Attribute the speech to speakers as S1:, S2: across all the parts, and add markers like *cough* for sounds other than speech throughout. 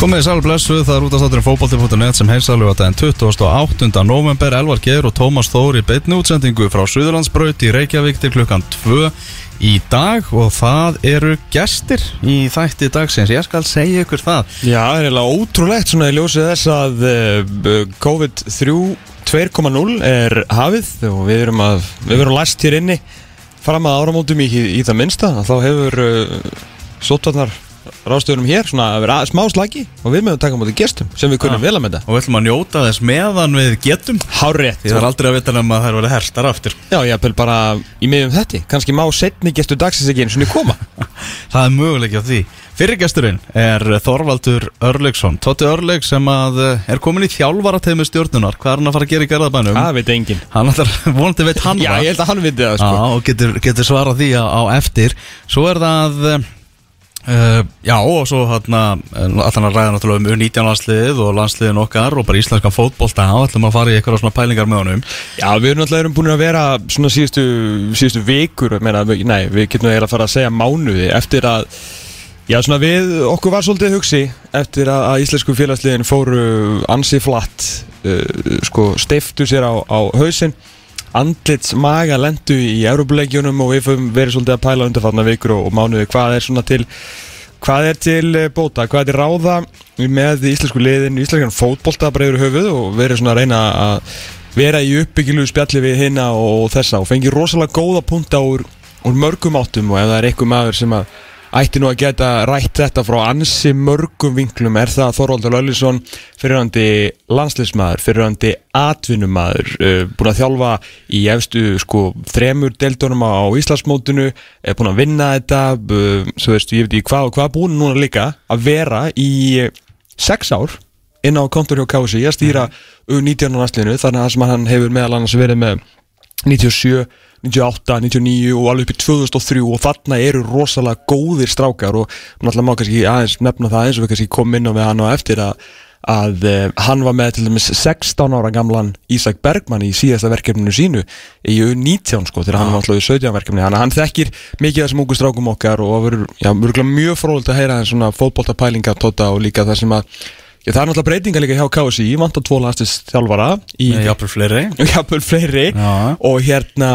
S1: Komið í sælu blessu, það er útastátturinn fótbolti.net sem heilsalu að daginn 28. november Elvar Geir og Tómas Þór í beitni útsendingu frá Suðurlandsbraut í Reykjavík til klukkan 2 í dag og það eru gestir í þætti dagsins, ég skal segja ykkur það.
S2: Já, það er eiginlega ótrúlegt svona í ljósið þess að uh, COVID-3 2.0 er hafið og við erum að við erum læst hér inni fram að áramótum í, í það minnsta. Þá hefur uh, sótvarnar ráðstöðunum hér svona að vera smá slagi og við meðum taka mútið gestum sem við kunnum vel að með
S1: og við ætlum að njóta þess meðan við getum.
S2: Hárétt
S1: það er aldrei að vita um að það er verið herstar aftur.
S2: Já, ég vil bara í miðjum þetta kannski má setni gestur dagsins ekki eins og koma. *laughs*
S1: Það er möguleik á því. Fyrir gesturinn er Þorvaldur Örlegsson Tótti Örleg sem að eh, er komin í þjálfarateimi stjórnunar. Hvað er hann að fara að gera í gerðabænum?
S2: Það veit enginn.
S1: Hann ætlar, *laughs* vonandi veit hann
S2: Já, ég held að hann veit það sko.
S1: Og getur, getur svarað því á, á eftir. Svo er það uh, Já, og svo hérna Allan að ræða náttúrulega um U19 landsliðið og landsliðin okkar og bara íslenskan fótbolta. Og ætlum að fara í eitthvað svona pælingar með honum.
S2: Já, við erum náttúrulega búin að vera svona síðustu, síðustu vikur meina, Nei, við getum eiginlega að fara að segja mánuði eftir að Já, svona við, okkur var svolítið hugsi eftir að, að íslensku félagsliðin fóru ansi flatt uh, sko, steiftu sér á, á hausinn andlits maga lendu í Európuleikjunum og við höfum verið svolítið að pæla undarfarnar vikur og, og mánuði. Hvað er svona til hvað er til eh, bóta, hvað er til ráða með íslensku liðin, íslenskan fótbolta bara yfir höfuð og verið svona að reyna að vera í uppbyggilu spjalli við hinna og þessa og fengi rosalega góða punta úr, úr mörgum áttum og ef það er einhver maður sem að ætti nú að geta rætt þetta frá ansi mörgum vinklum. Er það Þorvaldur Löllisson fyrirhandi landsleismadur, fyrirhandi atvinnumæður, uh, búin að þjálfa í efstu sko þremur deildunum á Íslandsmótinu er búin að vinna þetta uh, svo veistu, ég veit ekki hvað og hvað búin núna líka að vera í sex ár inn á kontur hjá Kási að stýra U19 landsliðinu þannig að sem hann hefur meðal annars verið með 97 98, 99 og alveg upp í 2003 og þarna eru rosalega góðir strákar og náttúrulega má kannski aðeins nefna það eins og við kannski komum inn á við hann á eftir að, að uh, hann var með til dæmis 16 ára gamlan Ísak Bergman í síðasta verkefninu sínu í U19 sko þegar hann var alltaf í 17 verkefni. Hann, hann þekkir mikið þessum ungu strákum okkar og verður mjög fróðilegt að heyra svona fótbóltapælinga tóta og líka það sem að Já, það er náttúrulega breytinga líka hjá KSI, vant að tvo landslist þjálfara í
S1: Jápil fleiri. *laughs*
S2: Jápil fleiri.
S1: Já.
S2: og hérna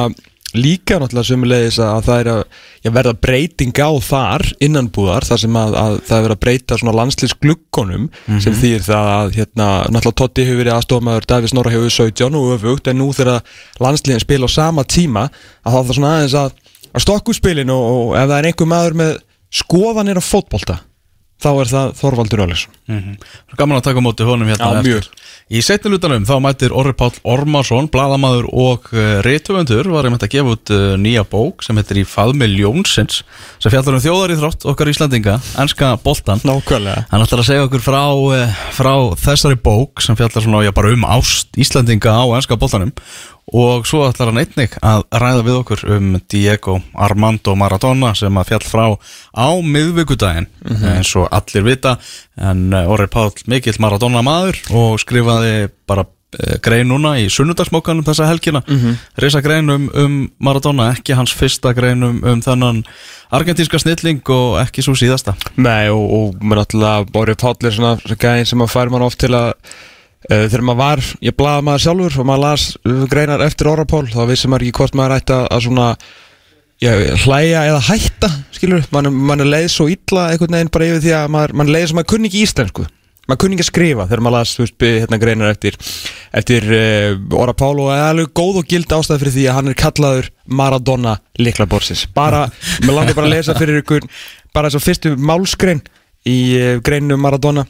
S2: líka náttúrulega sömulegis að það er að já, verða breyting á þar innanbúðar þar sem að, að það er verið að breyta svona landslýsgluggonum sem þýr það að hérna náttúrulega Totti hefur verið aðstofmaður Davís Norra hefur 17 og öfugt en nú þegar landslýðin spila á sama tíma að það er svona aðeins að, að stokku spilin og, og ef það er einhver maður með skoðanir á fótbolta þá er það Þorvaldur Öllesson
S1: mm -hmm. Gaman að taka á móti honum hérna
S2: Já.
S1: Í setnilutanum þá mætir Orri Páll Ormarsson Bladamaður og uh, reytöfundur var einmitt að gefa út uh, nýja bók sem heitir í Faðmi Ljónsins sem fjallar um þjóðari þrótt okkar Íslandinga enska boltan
S2: Nákvæmlega.
S1: Hann ætlar að segja okkur frá, uh, frá þessari bók sem fjallar svona já, bara um ást Íslandinga á enska boltanum og svo ætlar hann einnig að ræða við okkur um Diego Armando Maradona sem að fjall frá á miðvíkudaginn eins og allir vita. En uh, Orri Páll mikill Maradona maður og skrifaði bara uh, grein núna í sunnudagsmókanum þessa helgina. Mm -hmm. reysa grein um, um Maradona ekki hans fyrsta grein um, um þennan argentínska snilling og ekki svo síðasta.
S2: Nei og, og mér náttúrulega Bóri Páll er svona gæðin sem að fær mann oft til að þegar maður var, ég blaði maður sjálfur og maður las greinar eftir Orapól þá vissi maður ekki hvort maður ætti að, svona já, hlæja eða hætta skilur, mann, mann er leið svo illa einhvern veginn bara yfir því að maður, mann er leið sem maður kunni ekki íslensku. Maður kunni ekki að skrifa þegar maður las veist, hérna greinar eftir eftir uh, Orapól og það er alveg góð og gild ástæð fyrir því að hann er kallaður Maradona liklaborsis bara, *laughs* mér langar bara að lesa fyrir ykkur bara þess að fyrstu málskrein í uh, greinu Maradona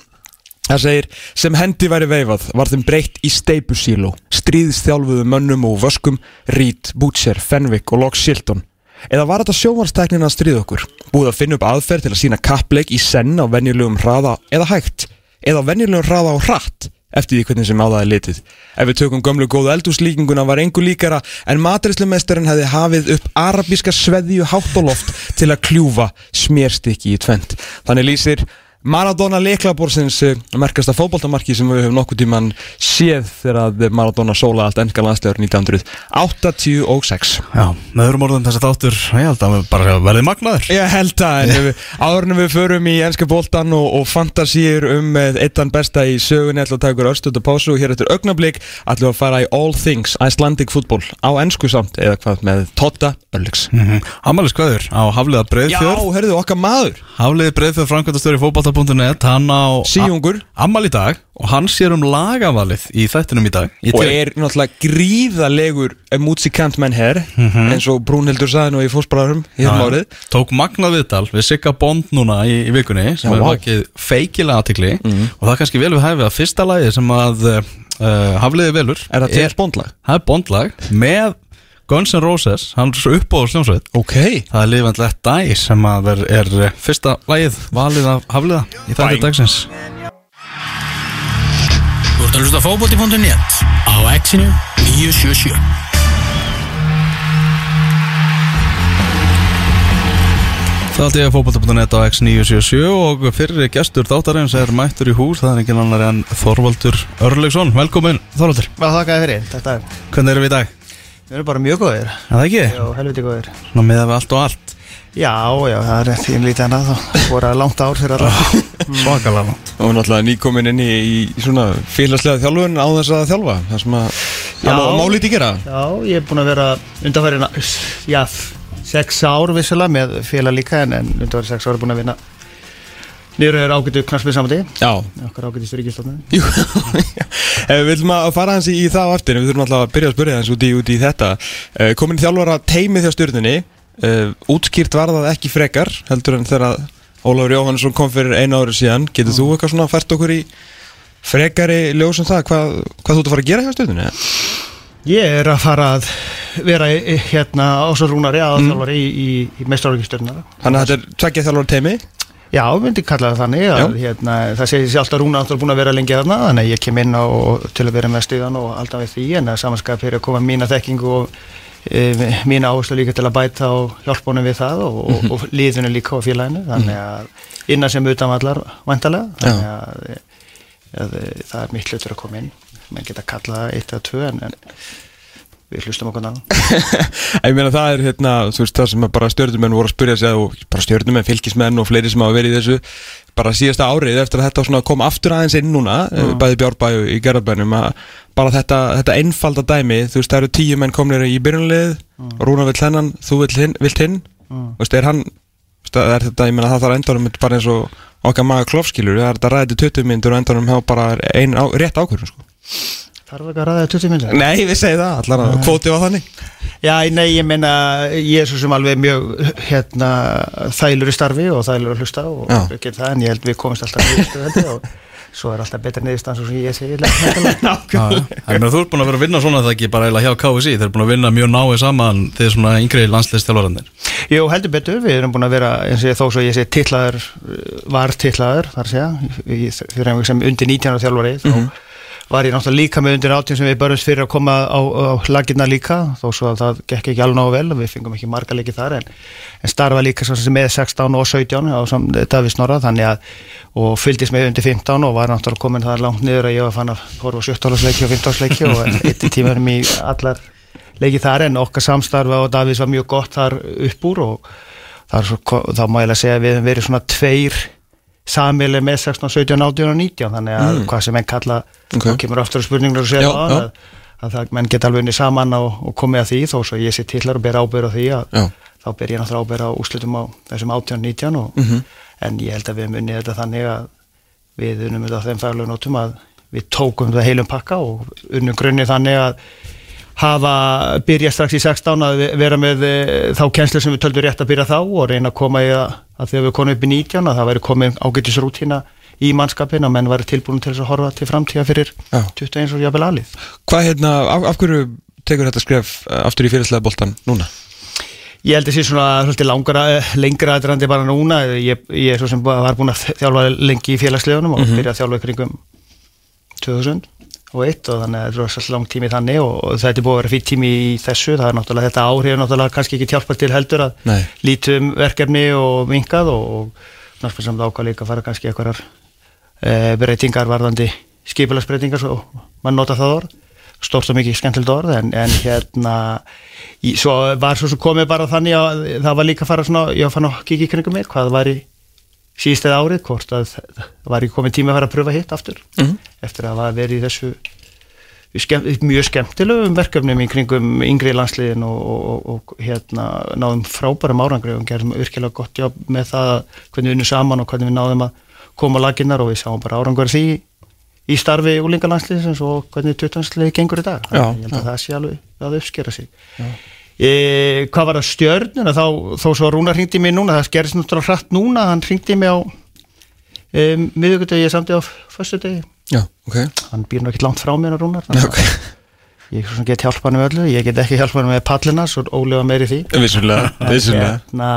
S2: Það segir, sem hendi væri veifað var þeim breytt í steipusíló, stríðstjálfuðu mönnum og vöskum, Reed, Butcher, Fenwick og Locke Shilton. Eða var þetta sjónvarsteknin að stríða okkur? Búið að finna upp aðferð til að sína kappleik í senn á venjulegum hraða eða hægt? Eða á venjulegum hraða á hratt? Eftir því hvernig sem á það er litið. Ef við tökum gömlu góðu eldúslíkinguna var engu líkara en maturislumestarinn hefði hafið upp arabíska sveðju hátt og loft til að kljúfa smérstykki í tvent. Þannig lýsir Maradona leiklaborsins merkasta fótboltamarki sem við höfum nokkuð tíman séð þegar að Maradona sóla allt ennska landslegur 1986
S1: Já, með öðrum orðum þess að þáttur Ég held að við bara verði magnaður.
S2: Ég held að en við, áðurinnum við förum í ennska boltan og, og fantasýr um eittan besta í sögunni ætlum að taka ykkur öllstöld og pásu og hér eftir augnablík við að fara í All Things Icelandic Football á ennsku samt eða hvað með Totta Örliks
S1: mm -hmm. Amali Skvæður á Hafliða
S2: Já,
S1: Breiðfjörð
S2: herruðu
S1: fótbolta.net Hann á
S2: Síungur.
S1: Amali í dag Og hann sér um lagavalið í þættinum í dag. Ég
S2: og er náttúrulega gríðalegur músikant menn her eins og Brúnhildur sagði nú í í
S1: Já,
S2: árið.
S1: Tók magnað viðtal við Sigga Bond núna í, í vikunni sem
S2: Já,
S1: er vakið feikilega aðtikli og það er kannski vel við hæfið að fyrsta lagi sem að uh, Hafliði velur
S2: Er það James Bond-lag?
S1: Það er Bond-lag með Guns N' Roses, hann er svo uppbóður sljómsveit
S2: Ok.
S1: Það er Live and Let Die sem að er, er eh, fyrsta lagið valið af Hafliða í þætti dagsins.
S3: Þú ert að hlusta á fótbolti.net á exinu 977
S1: Það er alltaf fótbolta.net á X977 og fyrir gestur þáttarins er mættur í hús, það er engin annar en Þorvaldur Örlegsson. Velkomin Þorvaldur,
S4: Bara þakkaði fyrir, þetta er,
S1: hvernig erum við í dag?
S4: Við erum bara mjög góðir.
S1: Er það ekki?
S4: Já, helviti góðir.
S1: Svona meða við allt og allt.
S4: Já, já, það er því lítið en að þá. Voru að langt ár fyrir alla
S1: Svakalega langt.
S2: Og náttúrulega nýkomin inn í, í, svona félagslega þjálfun á þess að þjálfa það sem að
S4: Já.
S2: það má, má lítið gera.
S4: Já, ég er búin að vera undanfærin já, sex ár vissulega með félag líka en, en undanfærin sex ár er búin að vinna Nýru er ágættu knarsmið samandi.
S2: Já.
S4: Okkar ágættu styrkistofnun
S2: Jú, *laughs* Eh, Við viljum að fara hans í, í það en við þurfum alltaf að byrja að spyrja hans út í, út í þetta. Uh, komin þjálfara teimið hjá stjórnunni uh, útskýrt var það ekki frekar heldur en þegar Ólafur Jóhannesson kom fyrir einu ári síðan. Getur þú eitthvað svona fært okkur í frekari ljósum það hvað, hvað þú ert að fara að gera hjá stjórnunni
S4: Ég er að fara að vera hérna ásar rúnari aðalþjálfari í, í, í meistarorgistörnara
S2: Þannig að þetta er tveggja þjálfara teimi
S4: Já, myndi kalla það þannig að, hérna, það segir sér alltaf Rúna alltaf búin að vera lengi þarna þannig að ég kem inn á, til að vera með stíðan og alltaf við því en að samanskap fyrir að koma mína þekkingu og e, mína áherslu líka til að bæta og hjálpa honum við það og, og, og liðinu líka á félaginu þannig að innan sem utan allar vantarlega þannig að, að, að það er mitt hlutur að koma inn. Menn geta kallað það eitt eða tvö en, en við hlustum okkur annan *laughs*
S2: Ég meina það er hérna, þú veist það sem bara stjórnumenn voru að spyrja sig og bara stjórnumenn, fylgismenn og fleiri sem hafa verið í þessu bara síðasta árið eftir að þetta kom aftur aðeins inn núna, mm. bæði Bjárbæju í Gerðarbænum að bara þetta, þetta einfalda dæmi, þú veist það eru tíu menn komnir í byrjunlið, mm. Rúna vill hennan þú vill hinn, vilt hinn
S4: Mm.
S2: þú veist, er hann, það er þetta, ég meina það þarf endanum bara eins og okkar maga klofskilur, það er þetta ræðið 20 myndur og endanum hafa bara ein á, rétt ákvörðun sko.
S4: Þarf ekki að ræða 20 minnir?
S2: Nei, við segjum það, allar að kvóti var þannig
S4: Já, nei, ég meina, ég er svo sem alveg mjög hérna, þælur í starfi og þælur að hlusta og.
S2: Já.
S4: það, en ég held við komumst alltaf held ég, og svo er alltaf betra niðurstaðan svo sem ég segi *laughs*
S1: Þú ert búin að vera að vinna svona það ekki bara eiginlega hjá KSI Þeir eru búin að vinna mjög náið saman þeir svona yngri landsliðstjálfarandir
S4: Jú, heldur betur, við erum búin að vera eins og ég þó svo ég sé titlaður var titlaður, þar sé ég fyrir einhver sem undir 19 ára þjálfari þá var ég náttúrulega líka með undir 18 sem við börjumst fyrir að koma á, á lagirna líka þó svo að það gekk ekki alveg nógu vel og við fengum ekki marga leiki þar en, en starfa líka með 16 og 17 á Davís Norra að og fylgdist með undir 15 og var náttúrulega komin það langt niður að ég var fann að horfa á 17 leiki og 15 leiki og eitt í tímarum í allar leiki þar en okkar samstarfa og Davís var mjög gott þar upp úr og svo, þá má ég alveg segja að við höfum verið svona tveir samileg með 16, 17, 18 og 19 þannig að hvað sem menn kalla
S2: Ok.
S4: og kemur aftur spurningur og segja
S2: Já, já.
S4: að, að það menn geta alveg unni saman og, og komið að því þó svo ég sé tillar og ber ábyrð á því að
S2: Já.
S4: þá ber ég náttúrulega ábyrð á úrslutum á þessum 18, 19 og,
S2: Mhm.
S4: en ég held að við munið þetta þannig að við unnum þetta á þeim faglega nótum að við tókum það heilum pakka og unnum grunni þannig að hafa byrja strax í 16 að vera með e, þá kenslu sem við töldum rétt að byrja þá og reyna að koma í að, að þegar við komum upp í 19 að það væri komið ágætisrútína í mannskapin og menn væri tilbúin til að horfa til framtíða fyrir
S2: Já.
S4: 21 og jafnvel alið.
S2: Hvað hérna, af, af hverju tekur þetta skref eh, aftur í fyrirslega boltan núna?
S4: Ég held að sé svona eh, lengra aðrandi bara núna ég, ég er svo sem var búin að þjálfa lengi í félagslegunum og byrja að þjálfa kringum 2000 og eitt og þannig að það er rosalega lang tími þannig og, og þetta er búið að vera fýtt tími í þessu það er náttúrulega þetta áhrif náttúrulega kannski ekki hjálpað til heldur að
S2: Nei.
S4: lítum verkefni og minkað og, og náttúrulega samt ákvað líka að fara kannski eitthvað e, breytingar varðandi skipulagsbreytingar svo mann nota það orð stórt og mikið skemmtilegt orð en, en hérna í, svo var svo sem komið bara þannig að það var líka að fara svona, ég fann að kikið kringum mig hvað var í síðstæð árið hvort að það var ekki komið tími að fara að pröfa hitt aftur
S2: Mhm.
S4: eftir að hafa verið í þessu skemm, mjög skemmtilegum verkefnum í kringum yngri landsliðin og, og, og, og hérna náðum frábærum árangri og gerðum virkilega gott jobb með það hvernig við unnum saman og hvernig við náðum að koma laginnar og við sáum bara árangur því í starfi úlingalandsliðsins og hvernig 20. gengur í dag
S2: Já,
S4: ég held að það sé alveg að uppskera sig e, hvað var það stjörnuna? Þá, þó svo Rúnar hringdi mig núna það skerist náttúrulega hratt núna hann hringdi mig á um, miðugudegi samt á föstudegi.
S2: Já, ok.
S4: Hann býr nú ekkert langt frá mér að Rúnar þannig
S2: Ok,
S4: að ég get hjálpa hann með öllu ég get ekki hjálpa hann með pallina svo ólega meiri því.
S2: Vissulega, vissulega.
S4: hérna,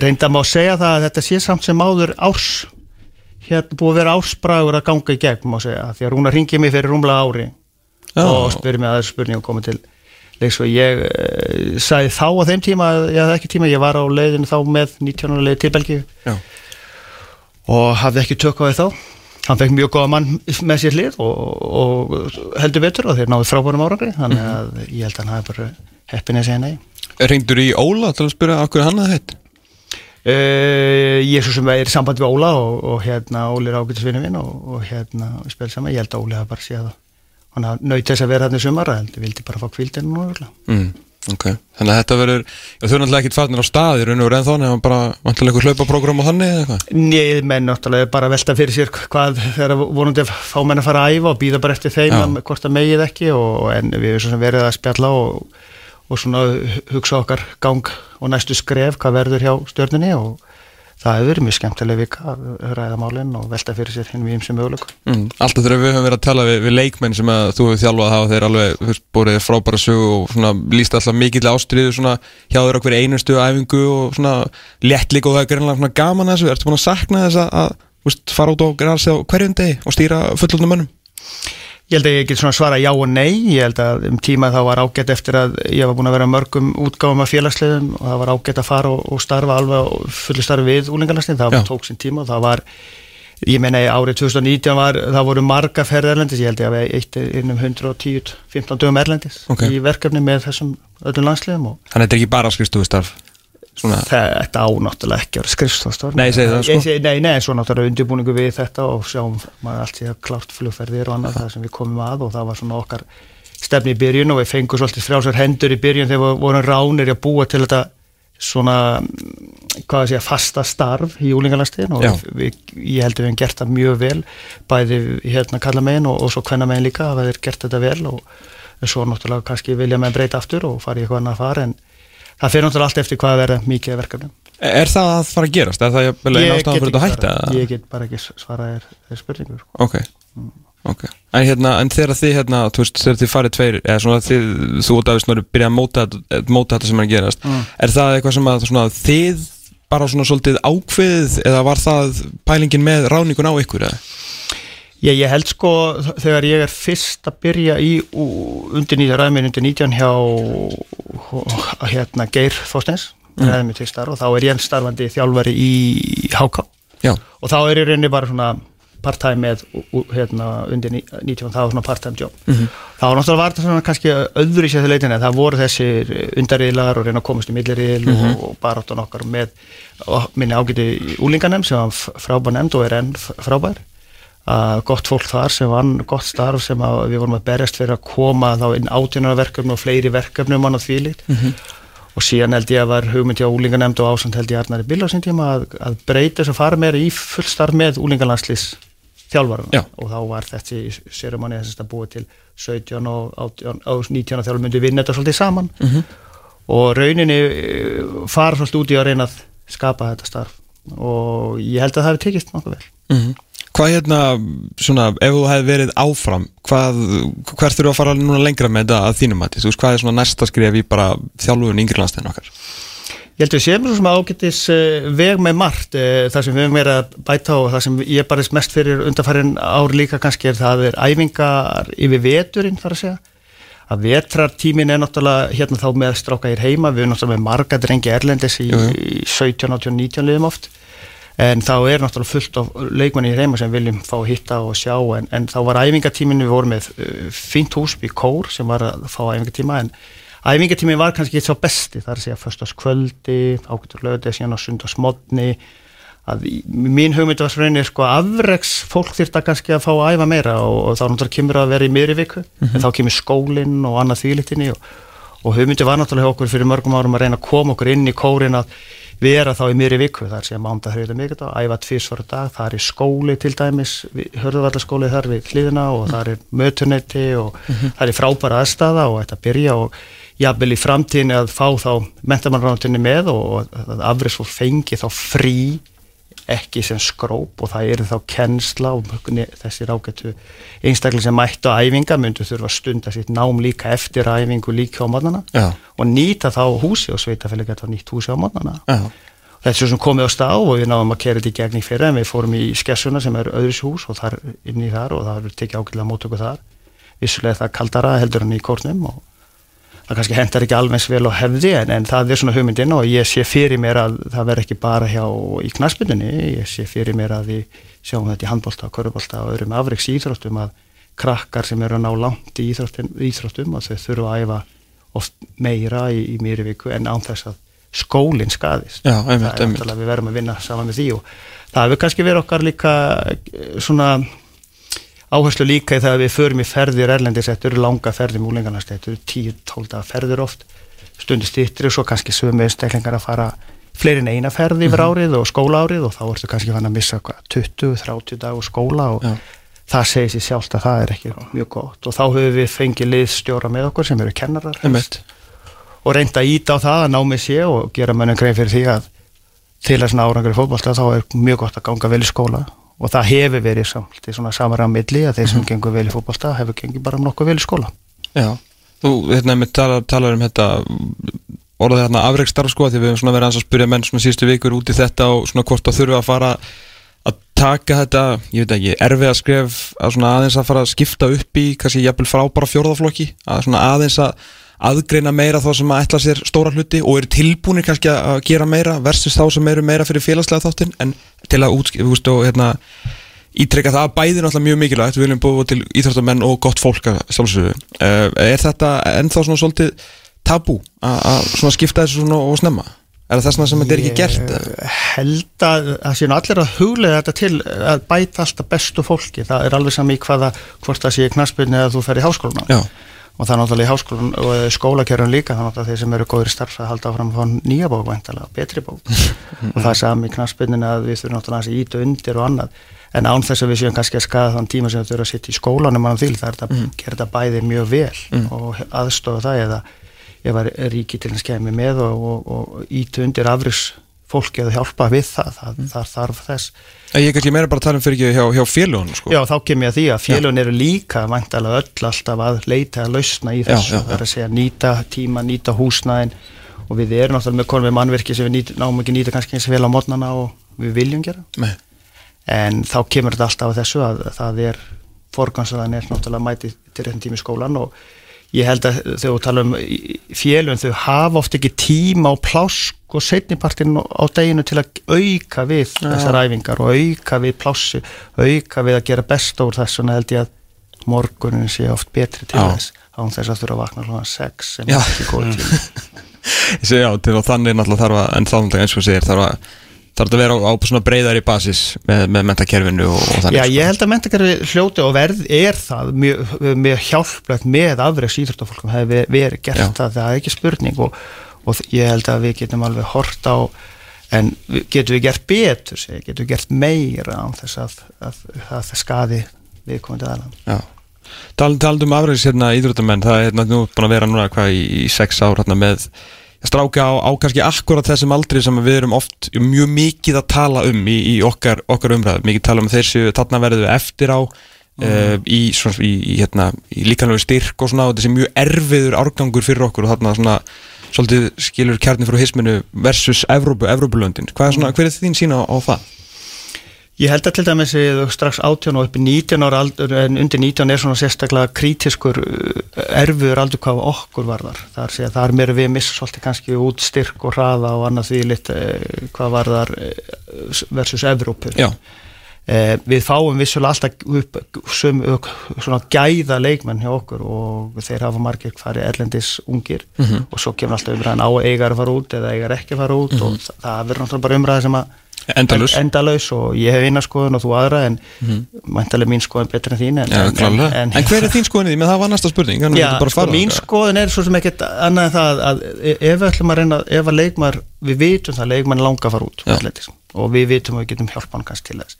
S4: reynda má segja það að þetta sé samt sem áður árs hérna búið að vera ársbragur að ganga í gegn má segja, því að Rúnar ringi mig fyrir rúmlega ári
S2: Já.
S4: og spyrir mig að leiks og ég uh, sagði þá á þeim tíma, hafði ekki tíma ég var á leiðinu þá með 19. leið til Belgíu.
S2: Já.
S4: og hafði ekki tök á því þá. Hann fekk mjög góða mann með sér hlið og, og heldur betur og þeir náðu frábærum árangri þannig að ég held að hann hafi bara heppin að segja nei.
S2: Ringdur í Óla til að spyrja okkur hann að þetta
S4: Uh, ég er svo sem er í sambandi við Óla og, og hérna Óli er ágætisvinni minn og, og hérna við spilum saman, ég held að Óli hafa bara séð það hann naut þess að vera þarna í sumar en ég vildi bara fá kvildinu nú örugglega.
S2: mm, Ok, þannig að þetta verður Þau eru náttúrulega ekkert farnir á staði raun og reyn þá nefnum bara vantilega eitthvað hlaupaprógram á þannig eða eitthvað?
S4: Nei, menn náttúrulega bara velta fyrir sér hvað þegar vonandi að fá menn að fara að æfa og býða bara eftir þeim að, hvort það megið ekki og, en við erum verið að spjalla og, og svona hugsa okkar gang og næstu skref hvað verður hjá stjörnunni og það hefur verið mjög skemmtileg vika að ræða málinn og velta fyrir sér hinn við sem möguleik
S2: mm, Alltaf þegar við höfum verið að tala við, við leikmenn sem að þú hefur þjálfað hafa þeir alveg veist, búið frábæra sögu og svona líst alltaf mikill ástriðu svona hjá þeir okkur einustu æfingu og svona létt líka og það er greinlega gaman að þessu Ertu búin að sakna þess að, að fara út og græða sig á hverjum degi og stýra fullotnum mönnum?
S4: Ég held að ég get svona svara já og nei, ég held að um tíma þá var ágætt eftir að ég var búin að vera mörgum útgáfum af félagsliðum og það var ágætt að fara og, og starfa alveg á fullu starfi við úlingarlastin, það
S2: Já.
S4: tók sinn tíma og það var, ég meina árið 2019 var, það voru marga ferð erlendis, ég held ég að við eitt innum 110-15 dögum erlendis
S2: Ok.
S4: í verkefni með þessum öllum landsliðum og
S2: Þannig að þetta er ekki bara skrifstofustarf Svona,
S4: þetta ánáttúrulega ekki að vera skrifstofstofn
S2: Nei, ég segi það, sko.
S4: Nei, nei, svo náttúrulega undirbúningu við þetta og sjáum maður allt í að klárt flugferðir og annað það sem við komum að og það var svona okkar stefni í byrjun og við fengum svolítið frjálsar hendur í byrjun þegar við vorum ránir að búa til þetta svona hvað að segja, fasta starf í úlingalastin og við, ég held að við hefum gert það mjög vel bæði hérna kalla megin og, og svo hvenna megin líka að við hefum gert þetta vel og svo náttúrulega kannski vilja með breyta aftur og fara í eitthvað annað far en það fyrir náttúrulega allt eftir hvað að vera mikið verkefnum
S2: Er það að fara að gerast? Er það einn ástæðan fyrir þetta að hætta?
S4: svara, ég get bara ekki svarað þér, spurningur sko.
S2: Ok, ok En, hérna, en þegar þið, hérna, þú veist, þegar þið farið tveir eða svona þið, þú og David Snorri byrja að móta, þetta- móta þetta sem er að gerast
S4: Mm.
S2: Er það eitthvað sem að svona, þið bara svona svolítið ákveðið eða var það pælingin með ráningun á ykkur eða?
S4: Ég, ég held sko þegar ég er fyrst að byrja í undir 19 ræðminn undir 19 hjá hérna Geir Þorsteins mm. ræðminn til starf og þá er ég starfandi þjálfari í HK
S2: Já,
S4: og þá er ég rauninni bara svona part-time með hérna, undir ní- 19, það var svona part-time job
S2: Mhm.
S4: þá var náttúrulega var þetta svona kannski öðru í sér leitin en það voru þessir undarriðlar og reyna að komast í milliriðil
S2: Mhm.
S4: og, og baráttan okkar með minni ágæti úlinganem sem var frábær nefnd og er enn frábær að gott fólk þar sem vann gott starf sem við vorum að berjast fyrir að koma þá inn átjónarverkefni og fleiri verkefni um hann og þvílíkt og síðan held ég að var hugmynd hjá úlinganemnd og ásand held ég Arnari Bill á sín tíma að, að breyta þess að fara meira í fullstarf með úlingalandslís þjálfarana
S2: Já.
S4: og þá var þessi sérumani þess að búa til 17 og 18 og 19 þjálfur myndi vinna þetta svolítið saman. Og rauninni eh, fara svolítið út í að reyna að skapa þetta starf. Og ég held að það hefði tekist nokkuð vel.
S2: Mm Hvað hérna, svona, ef þú hefði verið áfram, hvað, hvert þurfa að fara núna lengra með þetta að þínum mati? Þú veist, hvað er svona næsta skref í bara þjálfun yngri landstæðin okkar?
S4: Ég held við séum svo sem ágættis uh, veg með margt uh, það sem við höfum verið að bæta og það sem ég barist mest fyrir undarfærin ár líka kannski er það er æfingar yfir veturinn þar að segja að vetrartímin er náttúrulega hérna þá með stráka hér heima, við erum náttúrulega með marga drengi erlendis í, í 17, 18, 19 liðum oft en þá er náttúrulega fullt af leikmanni hér heima sem viljum fá að hitta og sjá. En, en þá var æfingatímin, við vorum með uh, fínt hús í Kór sem var að fá æfingatíma en æfingatímin var kannski ekki svo besti, það er að segja föstaskvöldi, ágættur lögði síðan á sundarsmodni að í- mín hugmynd var svo reynir sko afreks fólk þyrta kannski að fá að æfa meira og, og þá náttúrulega kemur að vera í miðri viku. En þá kemur skólinn og annað þvílítinni og, og hugmyndi var náttúrulega okkur fyrir mörgum árum að reyna að koma okkur inn í kórin að vera þá í miðri viku, er síðan mánda þriða mikið æfa tvisvar á dag, það er skóli til dæmis, hörðuvallaskóli þar við hliðina og það er mötunetti og það er frábæra aðstæða og þetta byrja og jafnvel í framtíðinni að fá þá mentamannrántinni með og að afriðs fór fengi þá frí ekki sem skróp og það eru þá kennsla og þessir ágættu einstaklega sem mættu að æfinga myndu þurfa að stunda sitt nám líka eftir æfingu líka á mótnana
S2: Já.
S4: og nýta þá húsi og sveitafélag geta nýtt húsi á er svo sem komið á stað og við náðum að kera þetta í gegn í fyrra en við fórum í skessuna sem er öðris hús og þar inn í þar og það er tekið ágætlega mótöku þar. Vissulega það kaldara heldur en í kórnum og það kannski hendar ekki alveg eins vel á hefði en, en það er svona hugmyndin og ég sé fyrir mér að það verð ekki bara hjá í knaspindunni, ég sé fyrir mér að við sjáum þetta í handbólta, körubólta og öðrum afriks íþróttum að krakkar sem eru að ná langt í íþróttum, íþróttum að þau þurfa að æfa oft meira í, í mýri viku en án þess að skólinn skadist
S2: Já, einmitt, einmitt.
S4: við verðum að vinna saman með því og það hefur kannski verið okkar líka eh, svona áherslu líka í það að við förum í ferðir erlendis, þetta eru langa ferðir múlingarnast, þetta eru 10-12 ferðir oft stundu stýttri og svo kannski sömu einstaklingar að fara fleiri en eina ferð yfir árið og skóla árið og þá ertu kannski fann að missa hvað, 20-30 dag úr skóla og
S2: Já.
S4: það segir sér sjálft að það er ekki mjög gott. Og þá höfum við fengið liðstjóra með okkur sem eru kennarar. Og reynda að íta á það að ná með sé og gera mönnum grein fyrir því að til að svona árangur í fótbolta þá er mjög gott að ganga vel í skóla og það hefur verið samt í svona samar á milli að þeir sem gengur vel í fótbolta hefur gengið bara nokkuð vel í skóla.
S2: Já, þú, hérna, tala, talar um þetta orðið hérna afreikstarf sko, því við höfum svona verið að spyrja menn svona síðustu vikur út í þetta og svona hvort að þurfa að fara að taka þetta, ég veit ekki, erfið að skref að svona aðeins að fara að skipta upp í kannski jafnvel frá bara fjórðaflokki að svona aðeins að aðgreina meira þá sem að ætla sér stóra hluti og eru tilbúinir kannski að gera meira versus þá sem eru meira fyrir félagslega þáttin en til að útskipta, og hérna ítrekka það að bæði náttúrulega mjög mikilvægt við viljum búið til íþróttamenn og gott fólk sjálfsögðu. Uh, er þetta ennþá svona svolítið tabú að svona skipta þessu svona og snemma? Er það þess sem þetta er ekki gert?
S4: Ég held að það sé nú allir að huglega þetta til að bæta alltaf bestu fólki það er alveg sami í hvaða hvort það sé knaspinni eða þú fer í háskóluna
S2: Já,
S4: og það er náttúrulega í háskólan og skólakerfun líka þannig að þeir sem eru góður í starf að halda áfram að fá nýja bók væntalega, betri bók. *laughs* Og það er sami í knaspinnin að við þurfum náttúrulega að íta undir og annað. En án þess að við séum kannski að skaða þann tíma sem við þurfum að sitja í skólanum annað því það er þetta mm. gera þetta bæði mjög vel og aðstofa það eða ef að ríki til að skemmi með og, og, og íta undir afriks fólki að hjálpa við það, það, það þarf þess.
S2: Ég er kannski meira bara að tala um fyrir ekki hjá, hjá félagunum sko.
S4: Já, þá kem ég að því að félun eru líka væntalega öll alltaf að leita að lausna í þessu, það er að segja nýta tíma, nýta húsnæðin. Og við erum náttúrulega með konum við mannverki sem við nýt, náum ekki nýta kannski eins vel á mótnana og við viljum gera.
S2: Nei.
S4: en þá kemur þetta alltaf að þessu að það er forgansaðan er náttúrulega mæti til réttin tími skólan og ég held að þú tala um félun þau hafa oft ekki tíma og plásk og setnipartin á deginu til að auka við þessar æfingar og auka við plássi, auka við að gera besta úr þess og held ég að morgunin sé oft betri til
S2: Já.
S4: þess án þess að þurfa að vakna hljóðan sex sem
S2: Já.
S4: er ekki góð tíma *laughs*
S2: Ég segi já, til og þannig náttúrulega þarf að en þá náttúrulega eins og segir þarf að þarf þetta að vera á, á svona breyðari basis með, með mentakerfinu og, og þannig
S4: Já,
S2: sko.
S4: ég held að mentakerfi hljóti og verð er það mjög, mjög hjálplegt með afreiks íþróttafólkum hefði verið gert
S2: Já.
S4: það, það er ekki spurning og, og ég held að við getum alveg hort á en getum við gert betur segi, getum við gert meira án þess að, að, að það skadi viðkomandi aðlan
S2: Já. Tal, talandi um afræðis hérna íþróttamenn það er hérna nú búin að vera núna hvað í, í sex ár hérna með stráka á, á kannski akkurat þessum aldri sem við erum oft mjög mikið að tala um í, í okkar, okkar umræðu, mikið tala um þessu þarna verðu eftir á uh, í, svona, í, í, hérna, í líkanlegu styrk og svona og þessi mjög erfiður árgangur fyrir okkur og þarna svona svolítið skilur kjarni frá hisminu versus Evrópu, Evrópulöndin. Hvað er svona, hver er þín sína á, á það?
S4: Ég held að til dæmis ég strax 18 og upp í 19 ára aldur en undir 19 er svona sérstaklega kritiskur uh, erfiður aldur hvað okkur varðar. Það er, er mér við missa svolítið kannski út styrk og hraða og annað því lit eh, hvað varðar eh, versus Evrópu.
S2: Já.
S4: Eh, við fáum vissulega alltaf upp sum, svona gæða leikmenn hjá okkur og þeir hafa margir hvari erlendis ungir
S2: Mhm.
S4: og svo kemur alltaf umræðan á að eigar að fara út eða eigar ekki að fara út
S2: Mhm.
S4: og það, verður náttúrulega bara umræði sem að
S2: Endalaus. Mhm.
S4: endalaus og ég hef eina skoðun og þú aðra en mæntalega mín skoðun betur en þín en,
S2: Já,
S4: en.
S2: En,
S4: en,
S2: hver er þín skoðin í því? Menn það var næsta spurning
S4: Já, sko, mín skoðun er svo sem ekkert annað en það að ef við ætlum að reyna, ef að leikmar við vitum það að leikmann langa fara út atletis, og við vitum að við getum hjálpa hann kannski til þess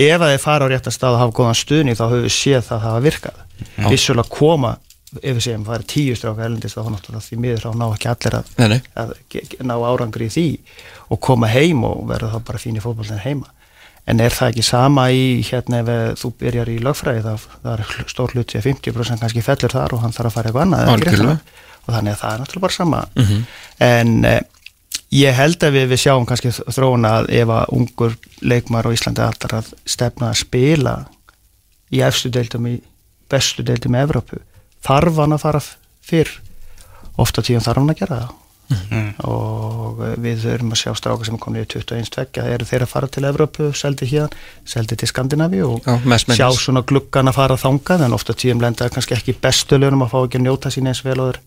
S4: ef að þeir fara á rétta stað og hafa góðan stuðning þá höfum við séð það að það hafa virkað vissulega koma ef við segjum það er tíu stráka elendist þá náttúrulega því miður þá ná ekki allir að,
S2: Nei, nei.
S4: að ná árangri í því og koma heim og verða þá bara fín í fótbollin heima. En er það ekki sama í hérna ef þú byrjar í lögfræði það er stór hluti að 50% kannski fellur þar og hann þarf að fara eitthvað annað og þannig að það er náttúrulega bara sama. En eh, ég held að við, við sjáum kannski þróuna að ef að ungur leikmar á Íslandi alltaf að stefna að spila í efstu deildum í bestu deildum í Evrópu þarf hann að fara fyrr. Ofta tíðan þarf hann að gera það. Og eh, við þurfum að sjá stráka sem er komin í 21 tvekja eru þeir að fara til Evrópu, seldi hérna seldi til Skandinavíu og
S2: Já,
S4: sjá svona gluggan að fara þangað en ofta tíðum lenda kannski ekki bestu lögnum að fá ekki að njóta sín eins vel og þeir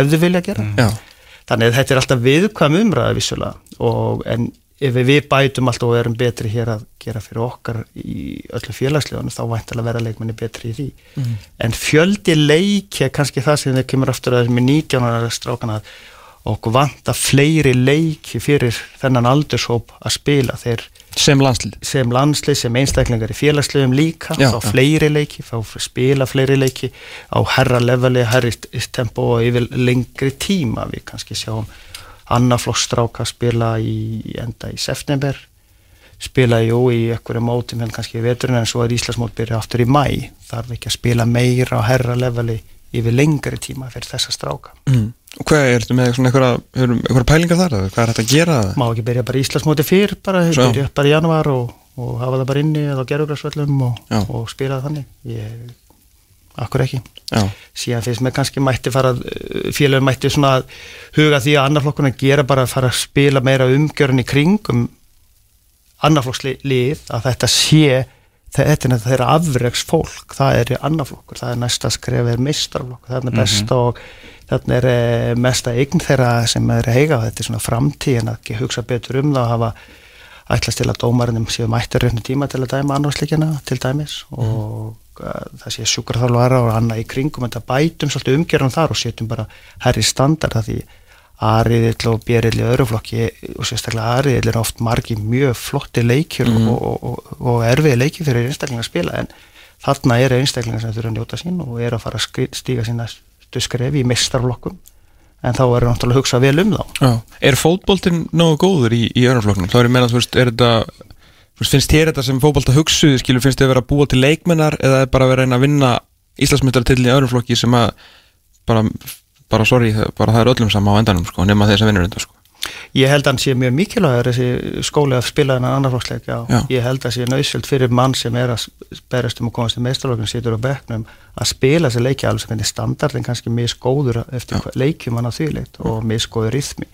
S4: hefðu vilja gera.
S2: Já,
S4: þannig að þetta er alltaf viðkvæm umræða vissulega. Og en ef við bætum alltaf og erum betri hér að gera fyrir okkar í öllu félagslegunum þá væntalega vera leikmenni betri í því. En fjöldi leiki er kannski það sem það kemur aftur að þessum 19 ára strákana okkur vanta fleiri leiki fyrir þennan aldurshóp að spila. Þeir
S2: sem landslið.
S4: sem landslið, sem einstaklingar í félagslegum líka,
S2: Já, já.
S4: fleiri leiki fá spila fleiri leiki á herra leveli, herri tempo og yfir lengri tíma. Við kannski sjáum annaflokkstráka spila í enda í september spila jú í einhverju mótum hérna kannski í veturinn en svo er Íslandsmót byrja aftur í mæ þarf ekki að spila meira á herra leveli yfir lengri tíma fyrir þessa stráka
S2: mm. Og hvað er þetta með einhverja, pælingar þar? Hvað er þetta að gera?
S4: má ekki byrja bara Íslandsmóti fyrr bara, byrja bara í januar og, og hafa það bara inni eða á gerðugræsvöllum og, og spila það þannig ég, akkur ekki.
S2: Já,
S4: síðan finnst mér kannski mætti fara félagum mætti svona að huga því að annarflokkurinn gera bara að fara að spila meira umgjörun í kringum annarflokkslið að þetta sé þetta er þeirra afregs fólk það er annarflokkur, það er næsta skref er mistarflokkur, það er besta og þarna er eh, mesta eign þeirra sem er að heiga, þetta er svona framtíðin að ekki hugsa betur um það og hafa ætlast til að dómarinnum séu mættur rauninu tíma til að dæma annarslíkjana til dæmis og uh, það sé sjúkarþálfara og annað í kringum þetta bætum svolítið umgjörðum þar og setjum bara herri standard að því Ariðill og Bjerill í öðru flokki og sérstaklega Ariðill er oft margi mjög flotti leikjur og, og, og, og erfiði leikjur fyrir einstaklinga að spila en þarna eru einstaklinga sem þurfa að njóta sín og eru að fara að stíga sína skrefi í mistarflokkum en þá er náttúrulega að hugsa vel um þá.
S2: Já. Er fótboltinn nógu góður í, í öðruflokknum? Þá er ég meina, þú veist, er þetta finnst þér þetta sem fótbolta hugsuði skilur, finnst þér að vera að búa til leikmennar eða er bara að vera að að vinna Íslandsmyndartillin í öðruflokki sem að bara, bara sorry, bara það er öllum sama á endanum sko, nema þeir sem vinnur þetta sko
S4: Ég held að hann sé mjög mikilvægur þessi skóli að spila þennan annarflokksleik já.
S2: Já.
S4: Ég held að sé nöðsjöld fyrir mann sem er að berast um að komast í meistarlokkin situr á bekknum að spila þessi leiki alveg sem hvernig standardin kannski misgóður eftir leikjum hann á því leikt og misgóður rithmi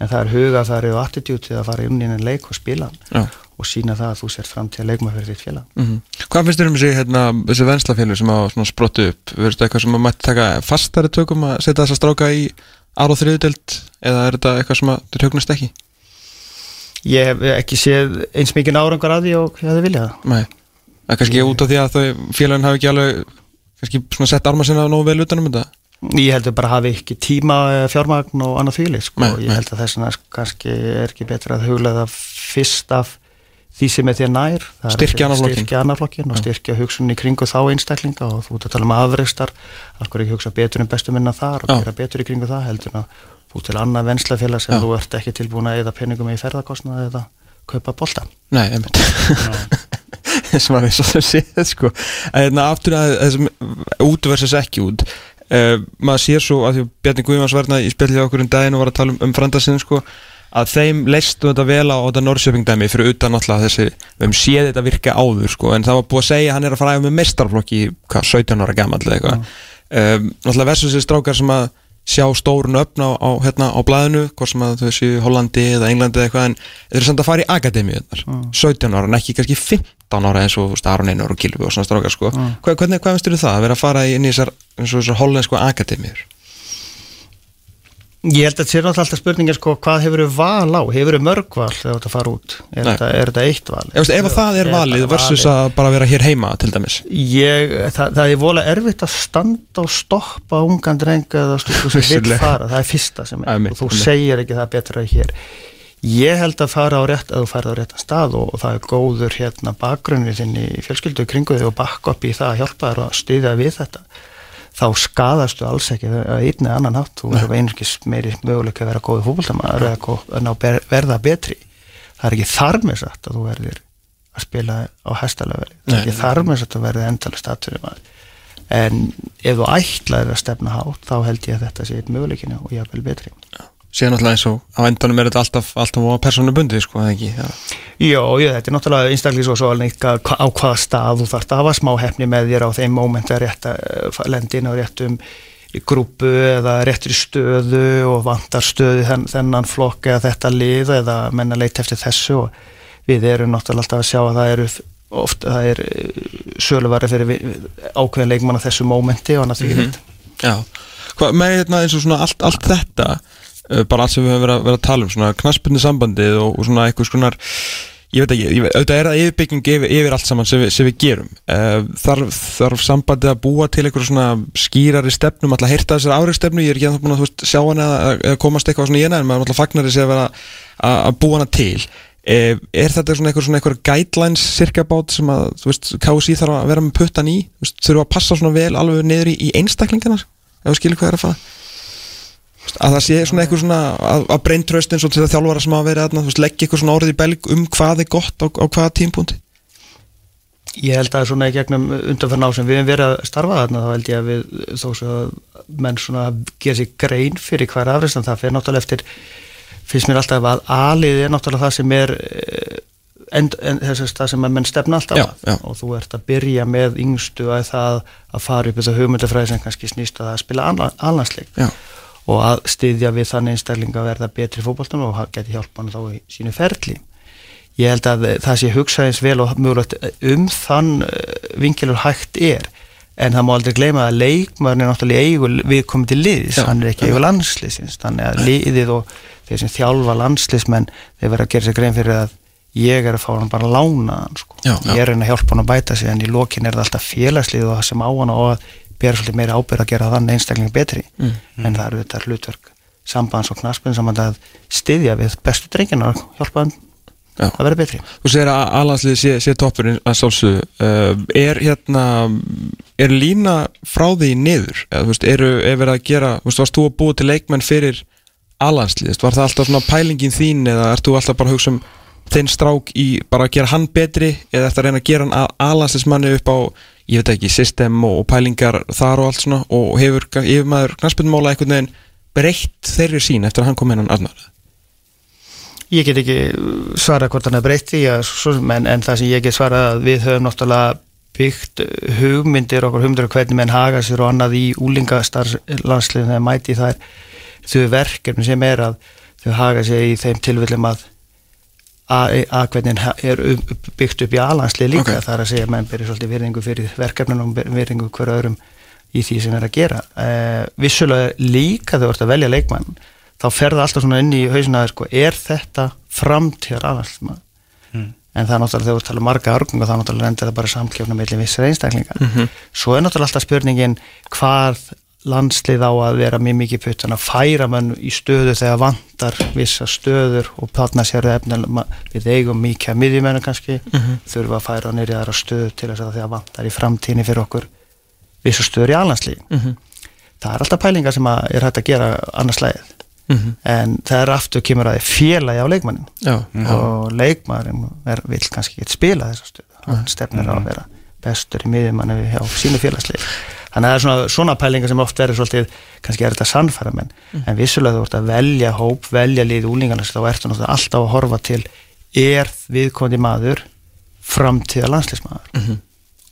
S4: en það er huga, það er attitút til að fara inn í en leik og spila hann
S2: Já.
S4: Og sína það að þú sér fram til að leikma fyrir þitt félag
S2: Mm Hvað finnst þér um þessi, hérna, þessi venslafélug sem svona sprottu upp? Verður þetta eitthvað sem að mætti taka fastari tökum að setja þessa stráka í ár og þriðudelt eða er þetta eitthvað sem að þér hugnast ekki?
S4: Ég hef ekki séð eins mikið árangar að því og ég hefði viljað það
S2: Nei, það er kannski út af því að þau félagin hafi ekki alveg kannski svona sett arma sinna nógu vel utanum þetta
S4: Ég heldur bara að hafi ekki tíma eh, fjármagn og annað þvíli sko. Ég held að þess vegna kannski er ekki betra að huglega það fyrst af því sem er þér nær
S2: Styrkja annað flokkinn.
S4: styrkja annar flokkin og styrkja hugsunni kringu þá einstaklinga og þú ert að tala um afreistar af hverju ekki hugsa betur en bestu minna þar og gera betur í kringu það heldur en að þú til annað venslafélag sem
S2: Já.
S4: þú ert ekki tilbúin að eða peningum í ferðarkostnaði eða kaupa bolta
S2: Nei, einmitt. *laughs* Sem að við svo séð sko. En hérna aftur að þessum út versus ekki út. Uh, maður sér svo að því Bjarni Guðjóns verðna í spjallið okkur um daginn og var að tala um, um frandasinn sko að þeim leistu þetta vel á þetta Norrköping dæmi fyrir utan náttúrulega þessi við höfum séð þetta virka áður sko. En það var búið að segja að hann er að fara með mestarflokki hvað, 17 ára gamall eða eitthvað. Um, náttúrulega versus þessi strákar sem að sjá stórun öfn á, á, hérna, á blæðinu hvort sem að þau séu í Hollandi eða Englandi eða eitthvað en þeir eru samt að fara í akademíunar 17 ára en ekki kannski 15 ára eins og þú Aron Einar og Kilvi og svona strákar sko. hvað, hvernig, hvað finnst þér það að vera að fara inn í þessar, þessar hollensku akademíur
S4: Ég held að þetta sé náttúrulega alltaf spurningin sko, hvað hefur þau val á, hefur þau mörg val þegar að fara út, er, þetta, er þetta eitt val?
S2: Ef að það er valið versus að bara vera hér heima til dæmis.
S4: Ég, það, það er vola erfitt að standa og stoppa ungan dreng eða stúlku sem vil fara, það er fyrsta sem er.
S2: Einmitt,
S4: og þú segir ekki það betra hér. Ég held að fara á rétt að þú færð á réttan stað og, og það er góður hérna bakgrunni þinn í fjölskyldu kringu þig og bakka upp í það að hjálpa þér og styðja við þetta þá skadastu alls ekki að einn eða annan hátt. Þú verður einhverjum meiri möguleika að vera góði fótboltamaður eða verða betri. Það er ekki þar með satt að þú verður að spila á hestalöfeli það er ekki þar með satt að verða endalist atvinnum en ef þú ætlaðir að stefna hátt þá held ég að þetta sé eitt möguleikinu og ég er vel betri
S2: síðan náttúrulega eins og á endanum er þetta alltaf, alltaf á persónu bundið sko, eða ekki, já.
S4: Jó, jú, þetta er náttúrulega einstaklega svo svo alveg á hvaða stað þú þarft að hafa smá hefni með þér á þeim mómenti að rétta uh, lendin á réttum grúpu eða réttur stöðu og vantar stöðu þenn, þennan flokk eða þetta lið eða menna leit eftir þessu og við erum náttúrulega alltaf að sjá að það eru oft, það er söluvari fyrir vi- ákveðin leikmann á þessu mómenti og annað því mm
S2: Já, hvað, með hérna eins og svona allt, allt þetta bara allt sem við höfum verið að, verið að tala um svona knaspinni sambandið og, og svona eitthvað skonar ég veit ekki, ég, veit- auðvitað er það yfirbygging yfir, yfir allt saman sem við, sem við gerum. Uh, þarf, þarf sambandið að búa til eitthvað svona skýrari stefnum alltaf heyrta þessar árið stefnu, ég er ekki að búin að veist, sjá hana eða komast eitthvað svona í hana en maður alltaf fagnar þessi að vera að, að búa hana til. Uh, er þetta svona eitthvað svona eitthvað guidelines cirka bát sem að, þú veist, KSI þarf að vera með puttan í, þú veist, þurfa að passa svona vel alveg niður í, í einstaklingana ef þú skilur hvað er að fara að það sé svona eitthvað svona að, að breintröst eins og til það þjálfara sem hafa verið að veist, leggja eitthvað svona orðið í belg um hvað er gott á, á hvaða tímpúndi
S4: Ég held að svona í gegnum undanferna á sem við hefum verið að starfa þarna þá held ég að við þó svo að menn svona gera sér grein fyrir hver afreist en það fyrir náttúrulega eftir finnst mér alltaf að alið er náttúrulega það sem er eh, en, en þess að það sem að menn stefna alltaf
S2: Já,
S4: að.
S2: já.
S4: og þú ert að byrja með yngstu að það að fara upp þetta hugmyndafræði sem kannski snýst að það spila alhansleik
S2: Já,
S4: og að styðja við þannig einstakling að verða betri í fótboltanum og geti hjálpa hann þá í sínu ferli. Ég held að það sé hugsa eins vel og mögulegt um þann vingilur hægt er. En það má aldrei gleyma að leikmaðurinn er náttúrulega í eigu viðkomandi liðs,
S2: Já,
S4: hann er ekki í eigu landsliðsins, þannig að liðið og þeir sem þjálfa landsliðsmenn þeir verða að gera sér grein fyrir að ég er að fá hann bara að lána hann sko.
S2: Já, já.
S4: ég er að hjálpa hann að bæta sig en í lokin er það alltaf félagslið og það sem á hann og að bera svolítið meira ábyrð að gera þann einstakling betri.
S2: Mm.
S4: en það eru þetta hlutverk sambands og knaspin saman að styðja við bestu drengina og hjálpa hann
S2: Já.
S4: að vera betri.
S2: Þú segir að alhanslið sé, sé toppurinn að sjálfsögðu. Uh, er hérna er lína frá því niður? Eða þú veist, eru, er verið að gera þú veist, varst þú að búa til leikmenn fyrir alhanslið, var það alltaf svona pælingin þín eða ert þú alltaf bara að hugsa um þinn strák í bara að gera hann betri? Eða eftir að reyna að gera hann alhansliðsmanni upp á ég veit ekki, system og, og pælingar þar og allt svona og hefur yfirmaður knarspindmála einhvern veginn breytt þeirri sín eftir að hann kom inn hann Arnar
S4: ég get ekki svarað hvort hann er breytti en, en það sem ég get svarað að við höfum náttúrulega byggt hugmyndir okkur hugmyndir og hvernig menn haga sér og annað í úlingastarlandsliðin þegar mæti það er þau verkefni sem er að þau haga sér í þeim tilvillum að að að hvernig er byggt upp í alanslið líka
S2: Ok.
S4: það er að segja að menn byrja svolítið virðingu fyrir verkefnunum og virðingu hver öðrum í því sem er að gera uh, vissulega líka þau vart að velja leikmann þá fer það alltaf svona inn í hausina sko, er þetta framtíðar alanslið
S1: Mm.
S4: en það er náttúrulega þegar þú tala um marga það er náttúrulega endur það bara samkjöfna mellir vissir einstaklingar
S2: Mhm.
S4: svo er náttúrulega alltaf spurningin hvað landslið á að vera mjög mikið puttan að færa mann í stöðu þegar vantar vissa stöður og þarna sér það efnilega við eigum mikið að miðjumennu kannski
S2: Mhm.
S4: þurfa að færa nýrið aðra stöðu til þess að þegar vantar í framtíðinni fyrir okkur vissa stöður í allandslið
S2: Mhm.
S4: það er alltaf pælingar sem að er hægt að gera annars slæðið en það er aftur kemur að því félagi á leikmannin
S2: Já,
S4: og leikmaðurinn er, vil kannski ekki spila þessa stöðu. Hann stefnir á að vera bestur í miðjumanni hjá sínu félagslið þannig að það er svona, svona pælingar sem oft verður svolítið kannski er þetta sannfæra menn. En vissulega þú ert að velja hóp, velja lið úlingarna þá ertu náttúrulega alltaf að horfa til er viðkomandi maður framtíða landslismadur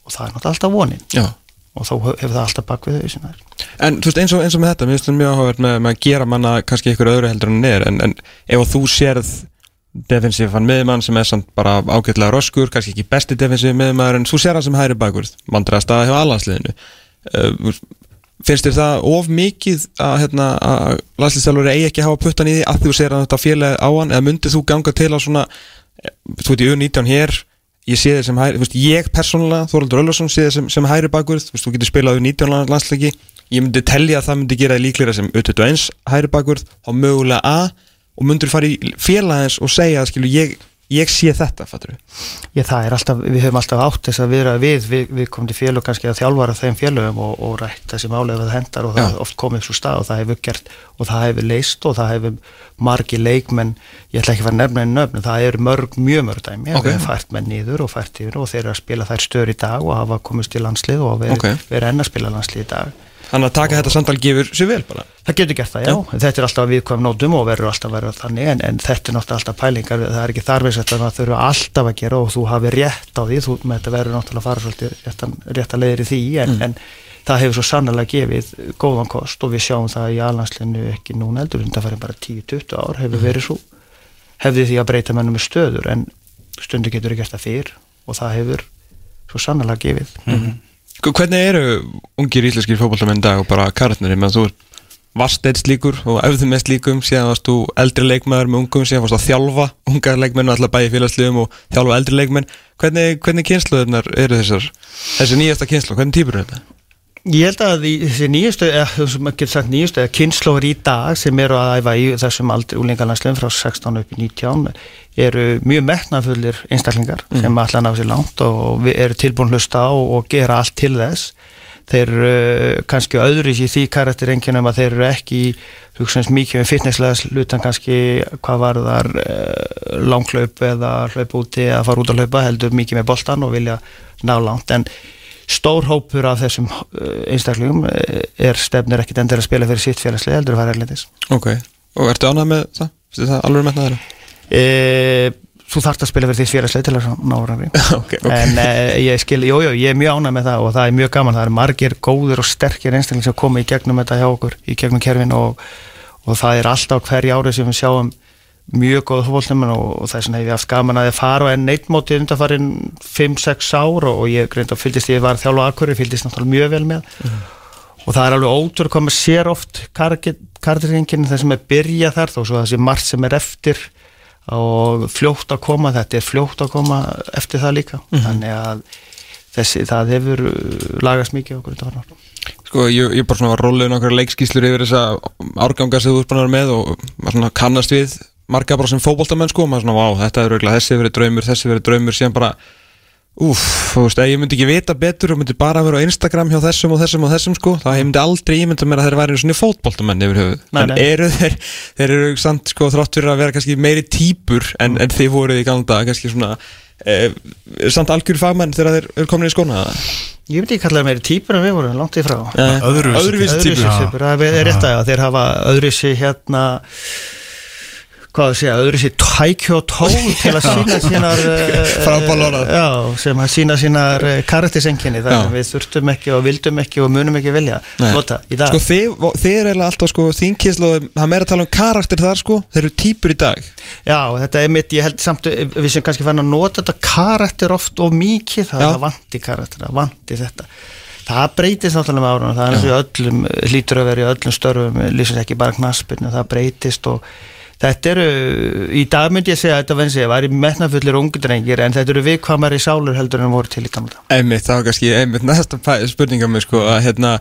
S4: og það er náttúrulega alltaf vonin.
S2: Já.
S4: Og þá hefur það alltaf bak við þau er
S2: En þú veist eins og, eins og með þetta, mér finnst það mjög áhugavert með, með að gera manna kannski ykkur öðru heldur en niður en, en ef þú sérð defensífan miðjumann sem er samt bara ágætlega röskur, kannski ekki besti defensífi miðjumann en þú sér hann sem hægri bakur vandræðast að hjá allansliðinu uh, finnst þér það of mikið að, hérna, að landslýstjálfur eigi ekki að hafa puttan í því að þú sér að þetta félag á hann? Eða myndið þú ganga til að svona eh, þú veit í U19 hér ég sé þér sem hægri, þú veist, ég persónulega Þorvaldur Öllarsson sé þér sem, sem hægri bakur veist, þú getur spilað U19 landsleiki. Ég myndi telja að það myndi gera líklega sem U21 hægri bakur, þá mögulega A. Og myndur fara í félagins og segja, skilu, ég, ég sé þetta, fattur við
S4: Já, það er alltaf, við höfum alltaf átt þess að vera við, við, við komum til félög kannski að þjálfara þeim félögum og, og rætt þessi málega við hendar og það er oft komið svo stað og það hefur gert og það hefur leist og það hefur margi leikmenn, ég ætla ekki að fara nefna einn nöfn, það eru mörg, mjög mörg dæmi
S2: Ok.
S4: við hefum fært menn niður og fært yfir og þeir eru að spila þær stöður í dag og hafa komist til landslið og verið
S2: Ok.
S4: okay. enn að spila landslið í dag
S2: Þannig að taka þetta samtal gefur sér vel bara.
S4: Það getur gert það, já. En Þetta er alltaf viðkvæm nótum og verður alltaf að vera þannig en, en þetta er náttúrulega alltaf pælingar, það er ekki þarfisett að það þurfa alltaf að gera og þú hafi rétt á því, þú með þetta verður náttúrulega að fara svolítið réttan, réttan leiðir í því en, en það hefur svo sannlega gefið góðan kost og við sjáum það í alhanslinu ekki núna eldur, þetta færi bara 10-20 ár hefur verið svo, hefði því að breyta mennum með stöður en stundu getur
S2: Sko, Hvernig eru ungir íslenskir fótballtamenn í dag og bara karatnir menn þú varst eitt slíkur og efðu með slíkum síðan varst þú eldri leikmaður með ungum síðan varst þú að þjálfa ungar leikmenn og alltaf bæði félagsliðum og þjálfa eldri leikmenn. Hvernig, hvernig kynsluðunar eru þessar þessi nýjasta kynslu, hvernig týpur er þetta?
S4: Ég held að þessi nýjustu, sem nýjustu, kynnslóður í dag sem eru að æfa í þessum aldrei úlingarlandslegum frá 16 upp í 19 eru mjög metnafullir einstaklingar sem ætla að ná sér langt og við eru tilbúin að hlusta á og gera allt til þess. Þeir eru uh, kannski öðru í því karakter enginum að þeir eru ekki hugsanins mikið um fitnesslega slutan kannski hvað var þar uh, langklaup eða hlaup úti eða fara út að hlaupa heldur mikið með boltan og vilja ná langt en stór hópur af þessum uh, einstaklingum uh, er stefnir ekkit endur að spila fyrir sitt félagslega heldur að fara erlendis.
S2: Ok, og ertu ánægð með það? Þér það alveg með það?
S4: e, Þú þarft að spila fyrir þitt félagslega til að ná *laughs* árangri.
S2: Ok, ok.
S4: En e, ég skil, jú, jú, ég er mjög ánægð með það og það er mjög gaman, það er margir góður og sterkir einstakling sem koma í gegnum þetta hjá okkur í gegnum kerfin og, og það er alltaf hverja ári sem við sjáum mjög góða fólknumenn og, og þess vegna hef ég haft gaman að ég fara en neitt mótið undanfarin 5-6 ár og, og ég greint að fylgist ég var þjálfa akkur, ég fylgist náttúrulega mjög vel með. Og það er alveg ótrúð að koma sér oft kardiringin þess sem er byrja þar þó svo sé margt sem er eftir og fljótt að koma þetta er fljótt að koma eftir það líka. Þannig að þessi, það hefur uh, lagast mikið okkur undanfarin ár.
S2: Sko, ég, ég bara svona var rólið nokkar leikskíslur yfir þessa árganga sem þú að vera með og maður svona kannast við marga bara sem fótboltamenn sko og maður svona, vá, þetta er auðvitað þessi verið draumur, þessi verið draumur síðan bara, úf, þú veist, ég myndi ekki vita betur og myndi bara vera á Instagram hjá þessum og þessum og þessum sko, þá ég myndi aldrei ímynda mér að þeir væri svona fótboltamenn yfir höfuð, en eru þeir þeir eru samt sko þrátt fyrir að vera kannski meiri típur en, en þið voruð í ganda kannski svona eh, samt algjör fagmenn þegar þeir eru komin í skóna
S4: Ég myndi ekki kalla það meiri típur en við vorum langt í frá.
S1: Öðruvísi
S2: típur,
S4: það er rétt að þeir hafa öðruvísi hérna hvað að segja, öðruvísi tækju og tól til að *laughs* sína sínar *laughs* eh,
S2: Frábærlega.
S4: já, sem að sína sínar karaktersenginni, það
S2: Já.
S4: sem við þurftum ekki og vildum ekki og munum ekki vilja nota í dag.
S2: Sko þið, er eiginlega alltaf sko þín kynslu, það er meira að tala um karakter þar sko þeir eru típur í dag.
S4: Já, þetta er mitt, ég held samt við sem kannski fann að nota þetta karakter oft og mikið, það er það vanti karakter það vanti þetta. Það breytist náttúrulega með árunum, það er eins og öllum hlýtur að vera í öllum störfum, lýsins ekki bara knaspinu, það breytist og þetta eru, í dag myndi ég segja að þetta vensi, það væri metnafullir ungu drengir en þetta eru viðkvamari sálur heldur en voru til í gamla
S2: Einmitt, var kannski einmitt næsta pæ- spurning á mig sko að hérna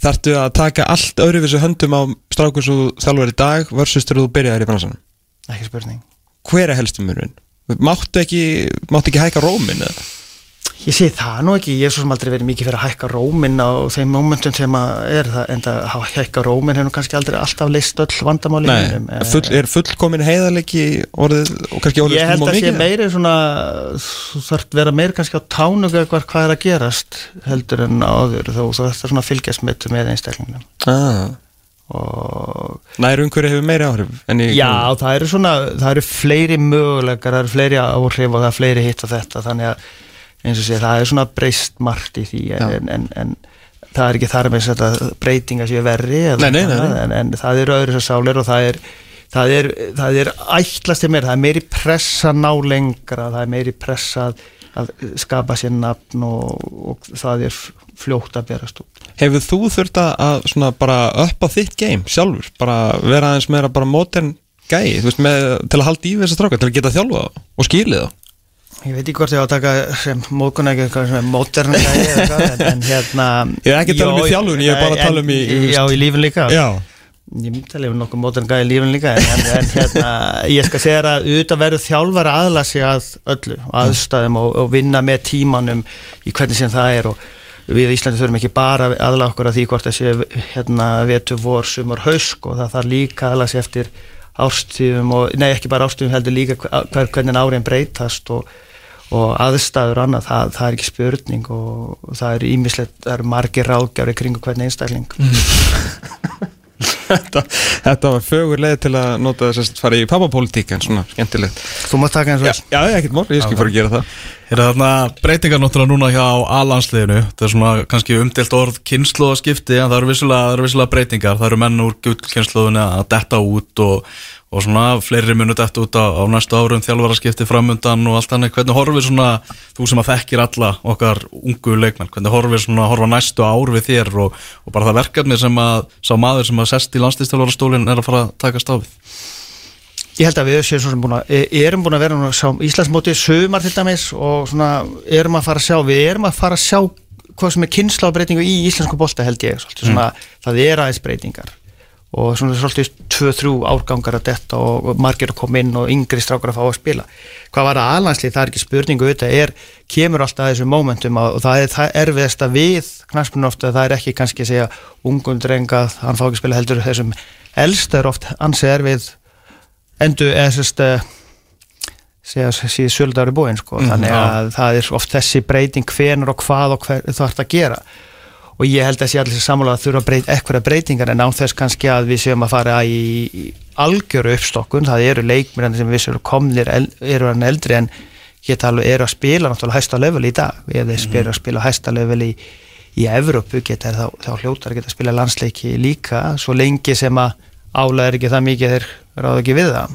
S2: þarftu að taka allt öðruvísu höndum á strákur svo þjálfur í dag versus þegar þú byrjaðir í bransanum
S4: ekki spurning
S2: hver er helstu mörun? Máttu ekki, máttu ekki hæka rómin eða?
S4: Ég sé það nú ekki, ég hef svo sem aldrei verið mikið fyrir að hækka róminn á þeim momentum sem að er það, en að hækka róminn hefur kannski aldrei alltaf leist öll vandamáli
S2: Nei, full, er fullkomin heiðarleiki orðið og kannski orðið
S4: Ég held að sé meiri svona, þú þarf vera meiri kannski á tánuga hvað, hvað er að gerast heldur en áður, þó þú þarf svona að fylgjast með, með einstaklingnum.
S2: Ah,
S4: Og
S2: nær umhverju hefur meiri áhrif í
S4: Já, það eru svona, það eru fleiri möguleikar, það eru fleiri áhrif og það er fleiri hitt og þetta, þannig að eins og sé, það er svona breyst margt í því en, en, en það er ekki þar með breytinga séu verri eða
S2: Nei, nei, nei.
S4: En, en það eru öðru þessar sálir og það er það er, það er ætlast til mér, það er meiri pressa ná lengra, það er meiri pressa að, skapa sér nafn og, og það er fljótt að berast út.
S2: Hefur þú þurft að- svona bara upp á þitt game sjálfur, bara vera aðeins meira bara modern gæi, þú veist, með, til að halda í við þessa stráka, til að geta þjálfa og skýrlið þá
S4: Ég veit ekki hvort ég á að taka sem mókun ekki eitthvað sem er hvað, en, hérna *laughs*
S2: Ég er ekki að tala um í
S4: Já,
S2: þjálfun, ég er bara að tala um í-
S4: Já, í lífin líka.
S2: Já,
S4: Ég myndi að lifa nokkuð modern gæi í lífin líka en, en, hérna, ég skal segja að auðvitað verður þjálfari aðla sig að öllu aðstæðum og, og vinna með tímanum í hvernig sem það er og við í Íslandi þurfum ekki bara aðla okkur að því hvort sé hérna, vetu, vor, sumar, hausk og það þarf líka aðla sig eftir árstíðum og, nei ekki bara árstíðum heldur líka hver, hvernig áriðin breytast og, og aðstæður annað, það, það er ekki spurning og, og það er ímislegt, það eru margir ráðgjafri kringu hvernig einstakling.
S2: Þetta, þetta var fögur leið til að nota þess að fara í pappapolítík en svona skemmtilegt.
S4: Þú mátt taka eins og
S2: Já, já ekkert mál, ég skal fara að gera það.
S1: Er þarna breytingar náttúrulega núna hjá A-landsliðinu, það er svona kannski umdelt orð kynnslóðaskipti en það eru vissulega, það eru vissulega breytingar, það eru menn úr gullkynnslóðinu að detta út og, og svona fleiri munu detta út á, á næstu árum þjálfaraskipti framundan og allt annað, hvernig horfir svona, þú sem að þekkir alla okkar ungu leikmenn, hvernig horfir svona, horfa næstu ár við þér og, og bara það verkefni sem að, sá maður sem að sest í landslýstjálfarastólinn er að fara að takast á við?
S4: Ég held að við séum búin að, e- erum búin að vera sjá Íslandsmótið sumar til dæmis og svona erum að fara að sjá, við erum að fara að sjá hvað sem er kynnslávbreytingu í íslensku bolta held ég, svolítið svona, það er aðeins breytingar og svona svolítið 2-3 árgangar að detta og, margir að koma inn og yngri strákar að fá að spila. Hvað var það aðlandslið, það er ekki spurningu auðvitað, er, kemur alltaf að þessu momentum og það er það erfiðast að við knarspunum ofta, það er ekki kannski að segja ungum drengað, hann fá ekki að spila heldur þessum elst er oft ansið erfið endur eða sérst segja síðu söldagur í búinn sko. þannig að það er oft þessi breyting hvenur og hvað og hver þú ert að gera og ég held að sé allir sammála að þurfa að breyta eitthvað breytingar en án þess kannski að við séum að fara í, algjöru uppstokkun. Það eru leikmir sem við séum komnir el, eru hann eldri en geta alveg eru að spila náttúrulega hæsta level í dag. Erum mm -hmm. að spila hæsta level í í Evrópu geta þá, þá hljótar geta að spila landsleiki líka. Svo lengi sem að er ekki það mikið þeir ráða ekki við það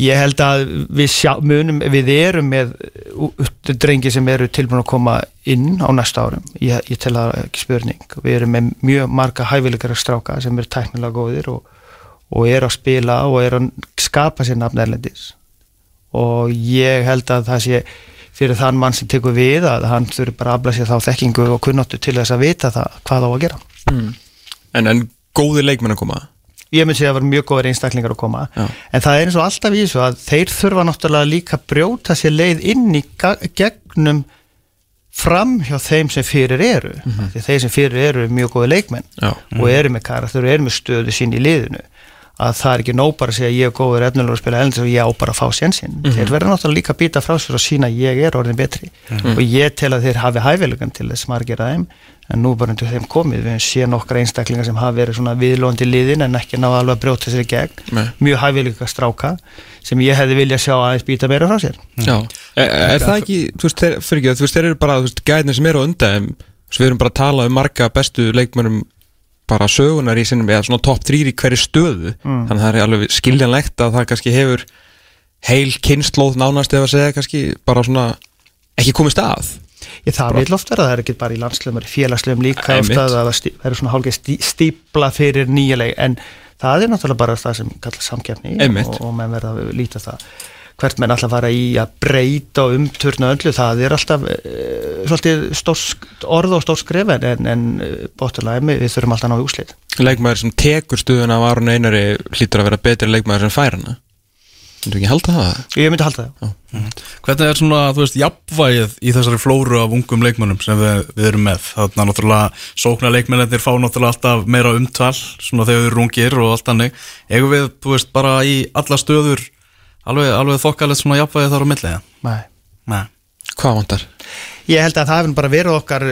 S4: ég held að við sjá, munum, við erum með uh, drengi sem eru tilbúin að koma inn á næsta árum. Ég, ég tel það ekki spurning. Við erum með mjög marga hæfileikara stráka sem eru tæknilega góðir og, og eru að spila og eru að skapa sér nafn erlendis. Og ég held að það sé fyrir þann mann sem tekur við að hann þurfi bara að afla sér þá þekkingu og kunnáttu til þess að vita það hvað á að gera.
S2: En, en góði leikmenn að koma
S4: ég myndi að það var mjög góðir einstaklingar að koma.
S2: Já.
S4: en það er eins og alltaf í þessu að þeir þurfa náttúrulega líka að brjóta sér leið inn í gegnum fram hjá þeim sem fyrir eru. Því þeir sem fyrir eru eru mjög góði leikmenn
S2: Já.
S4: og eru með karakter og eru með stöðu sín í liðinu. Að það er ekki nóg bara að segja ég er góður efnilegur að spila elendis og ég á bara að fá sénsinn þeir verða náttúrulega líka að býta frá sér og sína ég er orðin betri. Og ég tel að þeir hafi hæfilegan til þess margir að þeim en nú bara undir þeim komið. Við séum nokkra einstaklingar sem hafa verið svona viðlóndi liðin en ekki náða alveg að brjóta sér í gegn.
S2: Nei.
S4: mjög hæfilega stráka sem ég hefði viljað sjá aðeins býta meira frá sér.
S2: Já, er, er það ekki, þú veist, þeir, fyrir ekki, þú veist, þeir eru bara, þú veist, gæðinir sem eru undan, við erum bara að tala um marga bestu leikmönnum bara sögunar í sinnum, eða svona topp þrýr í hverju stöðu, þannig að það er alveg skiljanlegt að það kannski hefur heil kynnslóð nánast eða að segja kannski bara svona ekki komist að.
S4: Ég það vil oft vera, það er ekki bara í landslegum, það er félagslegum líka ofta að það eru svona hálfgeð stí, stípla fyrir nýjuleg en það er náttúrulega bara það sem samkeppni
S2: Einmitt.
S4: og, og menn verða að líta það hvert menn alltaf fara í að breyta og umturna öllu, það er alltaf e, svolítið stór, orð og stór skref en, en, en bóttulega við þurfum alltaf að ná í úslið
S2: Leikmaður sem tekur stöðuna af Aron Einari hlýtur að vera betri leikmaður sem fær hana. Myndu ekki halda það?
S4: Ég myndi halda það
S1: Hvernig er svona, þú veist, jafnvægið í þessari flóru af ungum leikmönnum sem við, við erum með? Þannig að náttúrulega sókna leikmennir fá náttúrulega alltaf meira umtal svona þegar við erum ungir og allt hannig Eigum við, þú veist, bara í alla stöður alveg, alveg þokkalegt svona jafnvægið þar á millið?
S4: Nei
S1: Nei
S2: Hvað vantar?
S4: Ég held að það hefur bara verið okkar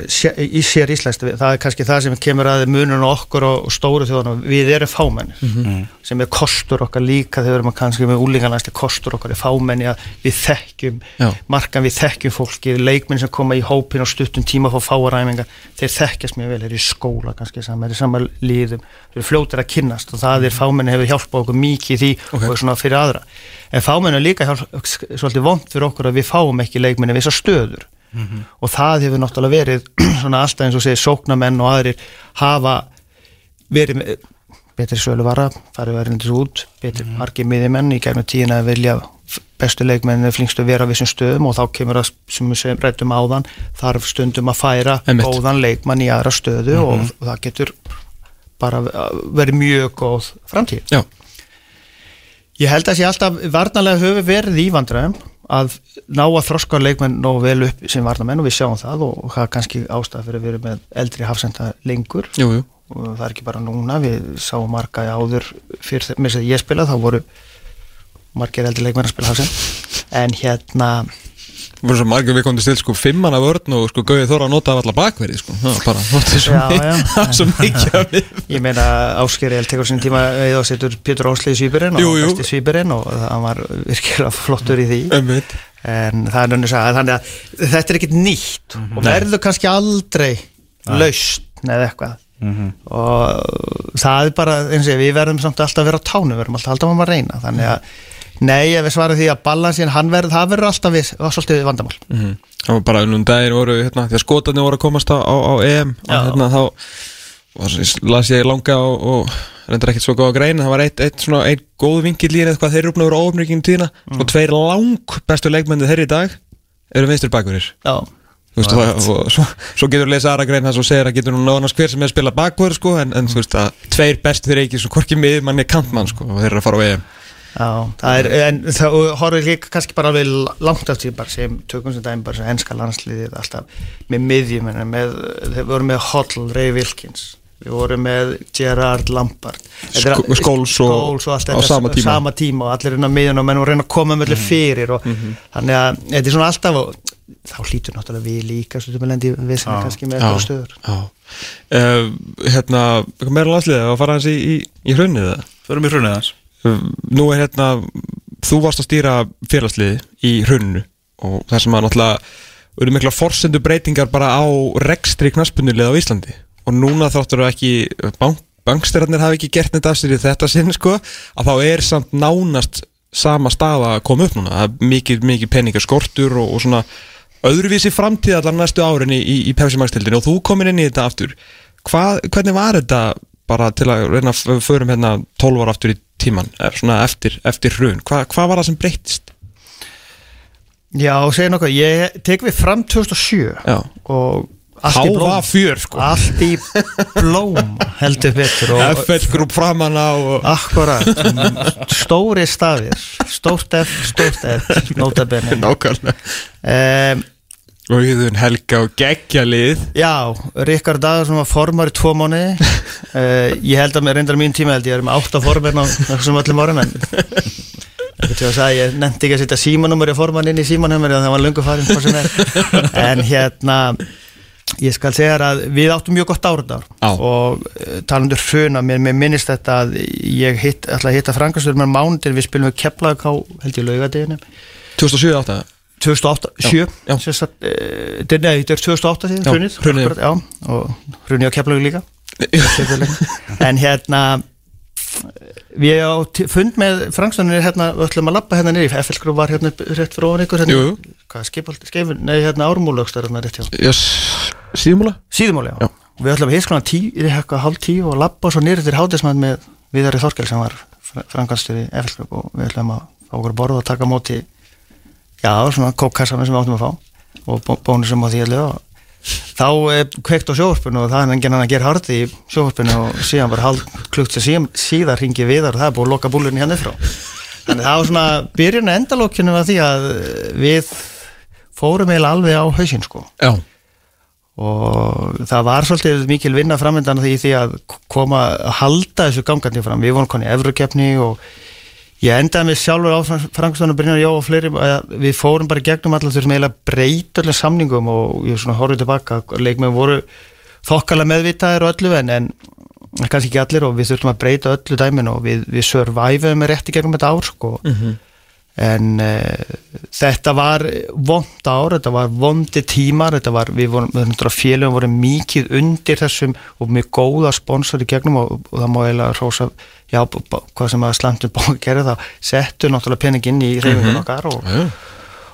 S4: í sér íslenskt, það er kannski það sem kemur að munun okkur og stóru þjóðan við erum fámennir sem er kostur okkar líka þegar við erum að kannski með úlingarnæsli kostur okkar er fámenni að við þekkjum
S2: Já.
S4: markan við þekkjum fólki leikminn sem koma í hópin og stuttum tíma fá fáaræmingar, þeir þekkjast mjög vel þeir eru í skóla kannski saman, þeir eru saman líðum þeir eru fljótir að kynnast og það er fámenni hefur hjálpað okkur mikið í því
S2: Ok.
S4: og svona fyrir aðra. En fámenni er líka hjálp, svolítið vond fyrir okkur að við fáum ekki leikminni við þessar stöður og það hefur náttúrulega verið *clears throat* svona alltaf eins og segir sóknamenn og aðrir hafa verið betri sölu vara, farið verið út betri mm. margir miðjumenn í gegnum tíðina að vilja bestu leikmenn flingstu að vera á vissum stöðum og þá kemur það sem við segjum rættum áðan þarf stundum að færa
S2: Einmitt.
S4: góðan leikmann í aðra stöðu og, og það getur bara verið mjög góð framtíð
S2: Já,
S4: Ég held að sé alltaf varnarlega höfu verið í vandræðum að ná að þroska leikmenn nógu vel upp sem varnarmenn og við sjáum það og, það er kannski ástæða fyrir að vera með eldri hafsenda lengur.
S2: Jú, jú.
S4: Og það er ekki bara núna, við sáum marga áður fyrir þess að ég spila þá voru margir eldri leikmenn að spila hafsend. En hérna
S2: voru svo margir við komum til sko fimmanna vörn og sko Gauði Þóra að nota af alla bakverði sko. Það var bara, notið svo,
S4: Já, já.
S2: mi- *laughs* það var svo mikið af við
S4: ég meina Áskeri El tekur sinni tíma eða setur Pétur Ósli í svýpurinn
S2: Jú,
S4: og besti svýpurinn og það var virkilega flottur í því.
S2: Einmitt.
S4: en það er önnur saga þannig að þetta er ekkit nýtt. Og
S2: Nei.
S4: verður kannski aldrei laust eða eitthvað. Og það er bara eins og ég, við verðum samt alltaf að vera á tánu við verðum alltaf alltaf að reyna. Þannig að nei, ef við svarum því að balansin hann verður, það verður alltaf við, var svolítið vandamál.
S2: Mhm. Það var bara unnum daginn voru hérna, því að skotarnir voru að komast á, á, á EM og
S4: Já.
S2: hérna þá var, las ég langa og, og reyndar ekkert svo góða grein það var eitt, eitt svona eitt góð vingil í hvað þeir eru uppnáður á ofnryggingum tíðina. Og tveir lang bestu leikmennið þeirri í dag eru vinstri bakverðir
S4: já,
S2: veist, og, og svo, svo getur við lesa aðra grein það svo segir að getur nú náðan hver sem er að spila bakverð sko, en, en þú veist að tveir best þeir ekki svo hvorki miðmanni kantmann sko, og þeir eru að fara á EM
S4: er en það horfið líka kannski bara alveg langt af bara sem tökum sem dæmi bara sem enska landsliðið alltaf með miðjum með, þeir voru með Holl, Ray Wilkins við vorum með Gerard Lampard. Þetta er-
S2: Sk- Scholes og- á sama tíma.
S4: sama tíma og allir inn á miðjun og menn voru að reyna að koma með allir fyrir og þannig að þetta er svona alltaf og þá hlýtur náttúrulega við líka stundum að lendi við sem kannski með eitthvað stöður.
S2: Já. Uh, hérna, eitthvað meira landsliðið? Að fara hans í, í, í hrunnið það
S1: Förum í hrunið þess
S2: Uh, nú er hérna þú varst að stýra félagsliði í hrunnu og það sem að náttúrulega eru mikla forsendu breytingar bara á rekstri knaspunnulið á Íslandi. Og núna þáttur ekki bank, bankstyrarnir hafi ekki gert þetta af sér í þetta sinn sko að þá er samt nánast sama staða að koma upp núna. Það er mikið, mikið peningar skortur og, og svona öðruvísi framtíð allar næstu árin í, í, í Pepsi Max tildinu og þú komin inn í þetta aftur. Hvað, hvernig var þetta bara til að reyna að förum hérna 12 ára aftur í tíman svona eftir, eftir hrun, Hva, hvað var það sem breyttist?
S4: Já, segja nokkuð, ég tek við fram 2007
S2: Já.
S4: og
S2: var fjör sko.
S4: Allt í blóm heldur betur
S2: FL grúp framanna og
S4: akkurat. Stóri stafir stórt F, stórt F *laughs*
S2: nákvæmlega.
S4: Um,
S2: og Íðun Helga og geggja lið.
S4: Já, Ríkard Dagur sem var formar í tvo mánu uh, *laughs* ég held að mér reyndar mín tíma held ég er með átta formar á þessum öllum árum en að segja, ég nefndi ekki að setja símanúmer í forman inn í símanúmer það var löngu farin *laughs* en hérna ég skal segja að við áttum mjög gott árundar
S2: Já.
S4: og uh, talandur hruna, mér, mér minnist þetta að ég hitt, ætla að hitta Frankastur með mándir, við spilum við Keflavík á held ég laugadeginu
S2: 2007 átt að
S4: 2008,
S2: Já,
S4: 7
S2: já.
S4: sem sagt, eh, þetta er- nei, þetta er 2008 síðan,
S2: Já,
S4: hrunið, og hrunið á Keflavík líka. En hérna við á fund með Frankstonir hérna, við ætlum að labba hérna niður FL-grú var hérna rétt ofan ykkur hérna, hvað, skipald, skefun, nei, hérna ármúlögstar hérna rétt hjá,
S2: yes, síðmúla
S4: síðumáli, já.
S2: Já.
S4: við ætlum að hiskla tí, eitthvað hálf tíu og labba svo niður til hátismann með Viðari Þorkel sem var franganstur í FL-grú og við ætlum að fá okkur borð og taka móti já, svona kókkassanum sem við áttum að fá og bó- bónusum á því allir og þá eh, kveikt á sjóvarpinu og það er enginn hann að gera hardi í sjóvarpinu og síðan bara hálf klukt sem síðan, ringi viðar og það er búið að loka búlunni hérna frá. Þannig það var svona byrjun að endalókinu var því að við fórum eiginlega alveg á hausinn sko.
S2: Já,
S4: og það var svolítið mikil vinna framöndan því því að koma að halda þessu gangandi fram, við vorum koni í Evrukefni og ég endaði mig sjálfur á Frankstofn og Brynjar Jó og fleiri að við fórum bara gegnum allar þessum eiginlega breyt öllum samningum og ég svona horfið tilbaka. Leikmenn voru þokkalega meðvitaðir og öllu en, en kannski ekki allir og við þurftum að breyta öllu dæmin og við, við surviveum með rétt í gegnum þetta ár sko. En uh, þetta var vond ár, þetta var vondi tímar, þetta var, við vorum, við vorum mikið undir þessum og með góða sponsor í gegnum og, og það má eiginlega rosa, já, hvað sem að slantum bóð að gera það, settu náttúrulega pening inn í reyfingun okkar og,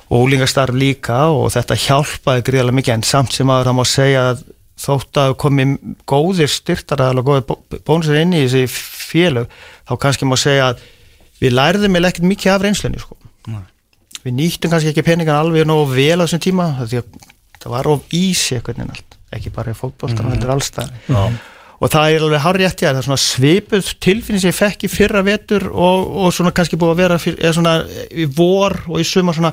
S4: og úlingastarf líka og þetta hjálpaði gríðarlega mikið en samt sem að það má segja að þótt að komi góðir styrtaraðal og góðir bónusir inn í þessi félög, þá kannski má segja að við lærðum eða ekkert mikið af reynslunni sko. við nýttum kannski ekki peningan alveg nógu vel á þessum tíma það var of ísi eitthvað en allt ekki bara í fótboltan, mm. heldur allstað og það er alveg ég það er svona svipuð tilfinning sem ég fekk í fyrra vetur og, og svona kannski búið að vera fyr, eða svona í vor og í suma svona,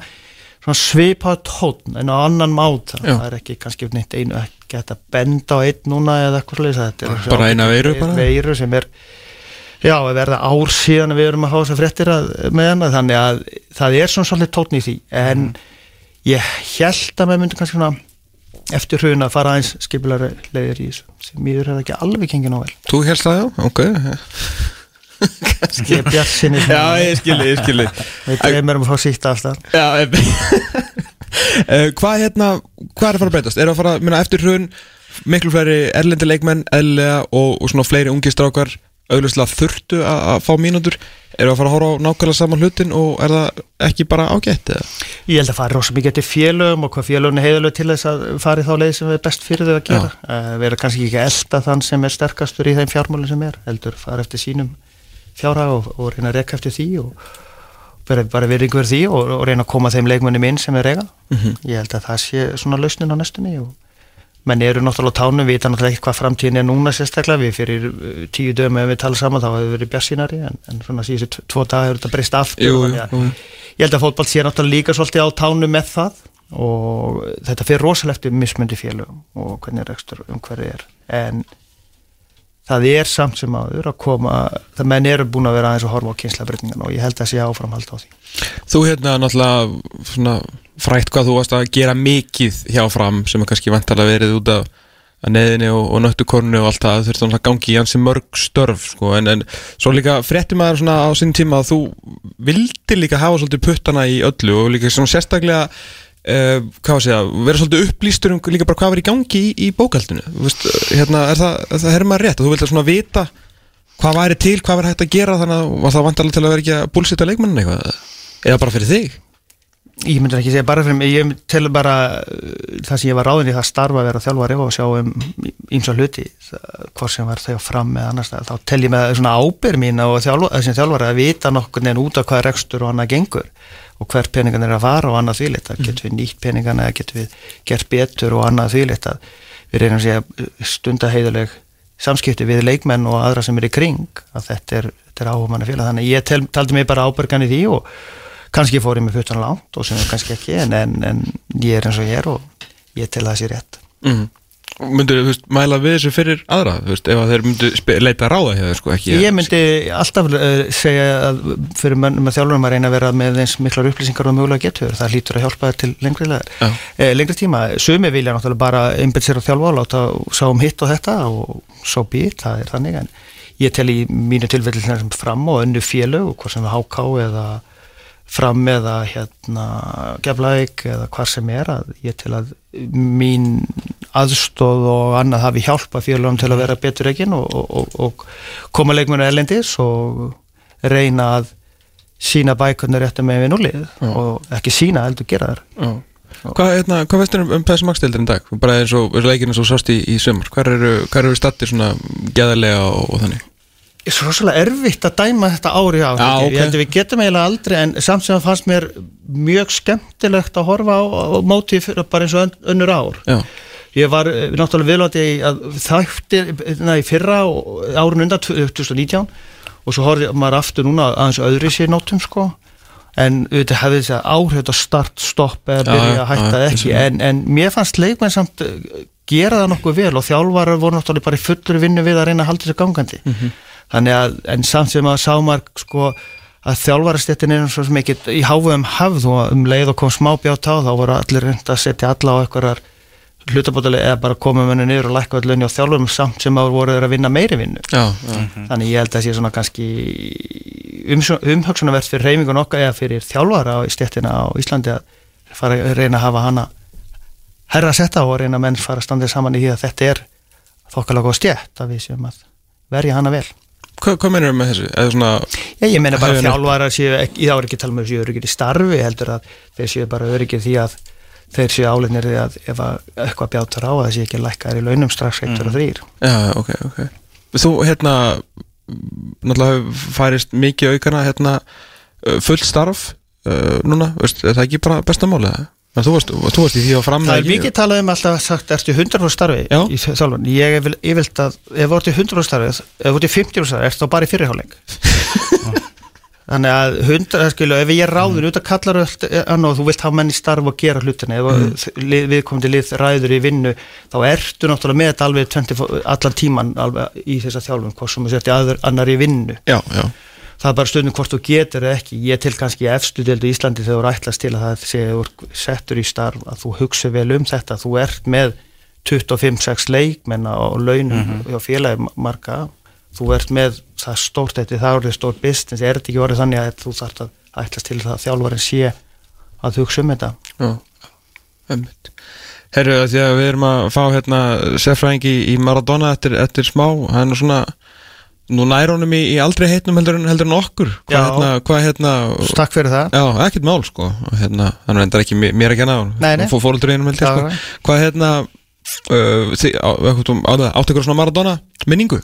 S4: svona svipað tónn en á annan mát
S2: Já.
S4: það er ekki kannski neitt einu ekki að benda á einn núna eða eitthvað þetta er
S2: Bara eina veiru bara?
S4: veiru sem er Já, að verða ár síðan við erum að þessar fréttir að, með hana, þannig að það er svona svolítið tótn í því, en ég held að maður myndi kannski svona eftir hrun að fara aðeins skipulari leiðir í þessu, sem mýður er ekki alveg gengið nóg vel.
S2: þú helst það já, ok
S4: Ég er bjart sinni
S2: Já, ég skilji, ég skilji
S4: við dreymir um að fá sítt alltaf.
S2: Já, *laughs* Eh, Hvað hérna, hvað er að fara að breytast? Er að fara, minna, eftir hrun miklu fleiri erlendi leikmenn, eðlilega og, og svona fleiri ungi strákar auðvitað þurftu að, að fá mínútur eru að fara að horfa á nákvæmlega saman hlutin og er það ekki bara ágætt eða?
S4: Ég held að fara rosa mikið eftir félögum og hvað félögum er heiðalög til þess að fara í þá leið sem er best fyrir þau að gera. Uh, vera kannski ekki elda þann sem er sterkastur í þeim fjármálinn sem er, heldur fara eftir sínum fjárhag og, og reyna að rekka eftir því og vera bara virðingu fyrir því og, og reyna að koma þeim leikmunum inn sem er reyga. Ég held að það sé svona lausnin á næstunni og menn eru náttúrulega á tánum, við vita náttúrulega ekki hvað framtíðin er núna sérstaklega, við fyrir uh, tíu dögum ef við tala saman þá hefur við verið bjassínari en, en svona síðustu tvo daga hefur þetta breyst aftur
S2: Jú,
S4: að
S2: jú.
S4: ég held að fótball sé náttúrulega líka svolítið á tánum með það og þetta fyrir rosalega eftir mismundi félögum og hvernig rekstur um hverju er. En það er samt sem áður að koma það menn eru búin að vera aðeins að horfa á kynslabreytingan og ég held að sé áframhald á því.
S2: Þú hérna náttúrulega svona frætt hvað þú varst að gera mikið hjá fram sem er kannski vantarlega verið út af að neðinni og, og nöttukornu og allt það þurfti náttúrulega að gangi í hansi mörg störf sko, en, en svo líka frétti maður svona á sinn tíma að þú vildi líka hafa svolítið puttana í öllu og líka svona sérstaklega uh, að segja, vera svolítið upplýstur um líka bara hvað var í gangi í, í bókaldinu. Þú veist, hérna, er það, er það er maður rétt? Og þú vildi svona vita hvað væri til, hvað væri hægt að gera þannig að var það vantarlega til að vera ekki að búlsita leikmannin eitthvað? Eða bara fyrir þig
S4: Ég myndi ekki segja bara fyrir mig, ég til bara uh, það sem ég var ráðin í það starfa að vera þjálfari og sjá um ímsa hluti það- hvort sem var þau fram með annars þá tel ég með svona ábyrð mín og þessum þjálfari að vita nokkur neginn út af hvað rekstur og annað gengur og hver peningan er að fara og annað þvíleitt að getum við nýtt peningan eða getum við gert betur og annað þvíleitt að við reynum að segja stunda heiðuleg samskipti við leikmenn og aðra sem er í kring að þetta er, er áhuga manni félag þannig ég tel, taldi mig bara ábyrgan í því og kannski fór ég með puttan langt og sem er kannski ekki en, en, en ég er eins og ég er og ég tel að það sé rétt
S2: mm. Myndur þú veist, mæla við þessu fyrir aðra þú veist, ef að þeir myndu leita ráða þeir sko ekki
S4: ég myndi alltaf uh, segja að fyrir mönnum að þjálfurum að reyna að vera með eins miklar upplýsingar og mögulega getur það hlýtur að hjálpa til lengri.
S2: Já.
S4: eh, lengri tíma sumi vilja náttúrulega bara einbætt sér að þjálfa og láta sá um hitt og þetta og svo být, það er þannig en ég tel í mínu tilfelli sem fram og önnu félög, hvort sem við háká eða fram eða hérna geflaðik eða hvað sem er að ég til að mín aðstóð og annað hafi hjálpa félagum til að vera betur eginn og, og, og, og koma leikmennu erlendis og reyna að sína bækurnar réttum með við núlið og ekki sína heldur gera
S2: Já. Hvað, hérna, hvað veist þér um, um PSM Max-deildin í dag? Bara eins og, leikinu svo sást í, í sömur Hvar eru, eru stattir svona geðalega og, og þannig?
S4: Svo rosalega erfitt að dæma þetta ári á
S2: Já, ok.
S4: ég. Held að við getum eiginlega aldrei en samt sem það fannst mér mjög skemmtilegt að horfa á, á móti bara eins og ön- önnur ár.
S2: Já,
S4: ég var eh, náttúrulega viðlóti að þætti na, í fyrra árun undan 2019 og svo horfði maður aftur núna aðeins öðri sér nótum sko. En auðvitað hefði þess að áhrif þetta start, stopp eða byrja að hætta
S2: já,
S4: ekki. en, en mér fannst leikmenn samt uh, gera það nokkuð vel og þjálfarar voru náttúrulega bara í fullur vinnu við að reyna að halda þessu gangandi.
S2: Mhm.
S4: þannig að en samt sem að sá maður sko að þjálfarastéttin er svo sem ekki í háfum hafð og um leið og kom smá bjátt á þá voru allir reynd að setja alla á einhverjar hlutabótalega eða bara koma menni niður og lækka allir á þjálfurum samt sem að voru þeir að vinna meiri vinnu.
S2: Já, já,
S4: þannig ég held að sé svona kannski umhugsunarvert fyrir reymingun okkar eða fyrir þjálfara í stéttina á Íslandi að fara að reyna að hafa hana herra að setja og reyna að menn fara að standa saman í því að þetta er þokkalega góð stjætt að við séum að verja hana vel
S2: Hvað, hvað mennur með þessu? Svona,
S4: Já, ég meina bara þjálfara séu ekki, þá er ekki að tala um að séu öryggir í starfi heldur að þeir séu bara öryggir því að þeir séu áleitnir því að ef að eitthvað bjátar á að séu ekki lækkaðir í launum strax eitt og þrýr
S2: já, ok, ok Þú, hérna, náttúrulega færist mikið aukana, hérna, uh, fullt starf uh, núna, veist, er það ekki bara besta máli það? Þú varst, þú varst í því að fram
S4: Það er mikið talað um alltaf sagt, ertu 100% starfi
S2: Já.
S4: í þjálfun ég vel, ég vilt að, ef þú ert í 100% starfi ef þú ert í 50% starfi, ertu þá bara í fyrirháling *laughs* Þannig að 100, skilu, ef ég er ráður út að kallar öll, annar, þú vilt hafa menn í starf og gera hlutina, ef mm. við komum til lið ræður í vinnu, þá ertu náttúrulega með þetta alveg 20, allan tíman alveg í þessa þjálfun, hvort sem þú sért í annar í vinnu.
S2: Já, já,
S4: það er bara stundum hvort þú getur eða ekki. Ég til kannski efstu deldu í Íslandi þegar þú ætlast til að það sé þú ert settur í starf að þú hugsa vel um þetta. Þú ert með 25-6 leikmenn á launum hjá félagi marga. Þú ert með það stórt þetta það er orðið stórt business. Er þetta ekki orðið þannig að þú þarf að ætlast til það að þjálfarin sé að hugsa um þetta?
S2: Já, einmitt. Herru, því að við erum að fá hérna sérfræðingi í Maradona eftir, eftir smá, hann er svona nú nær honum í, í aldrei heitnum heldur, en- heldur en okkur hvað hérna, hvað hérna
S4: Takk fyrir það
S2: Já, ekkert mál sko hérna, hann reyndar ekki mér, ekki að
S4: Nei, nei.
S2: ná fóröldur einum held ég
S4: Já,
S2: sko. Hvað hérna uh, þið, á, á, áttu ykkur svona Maradona minningu?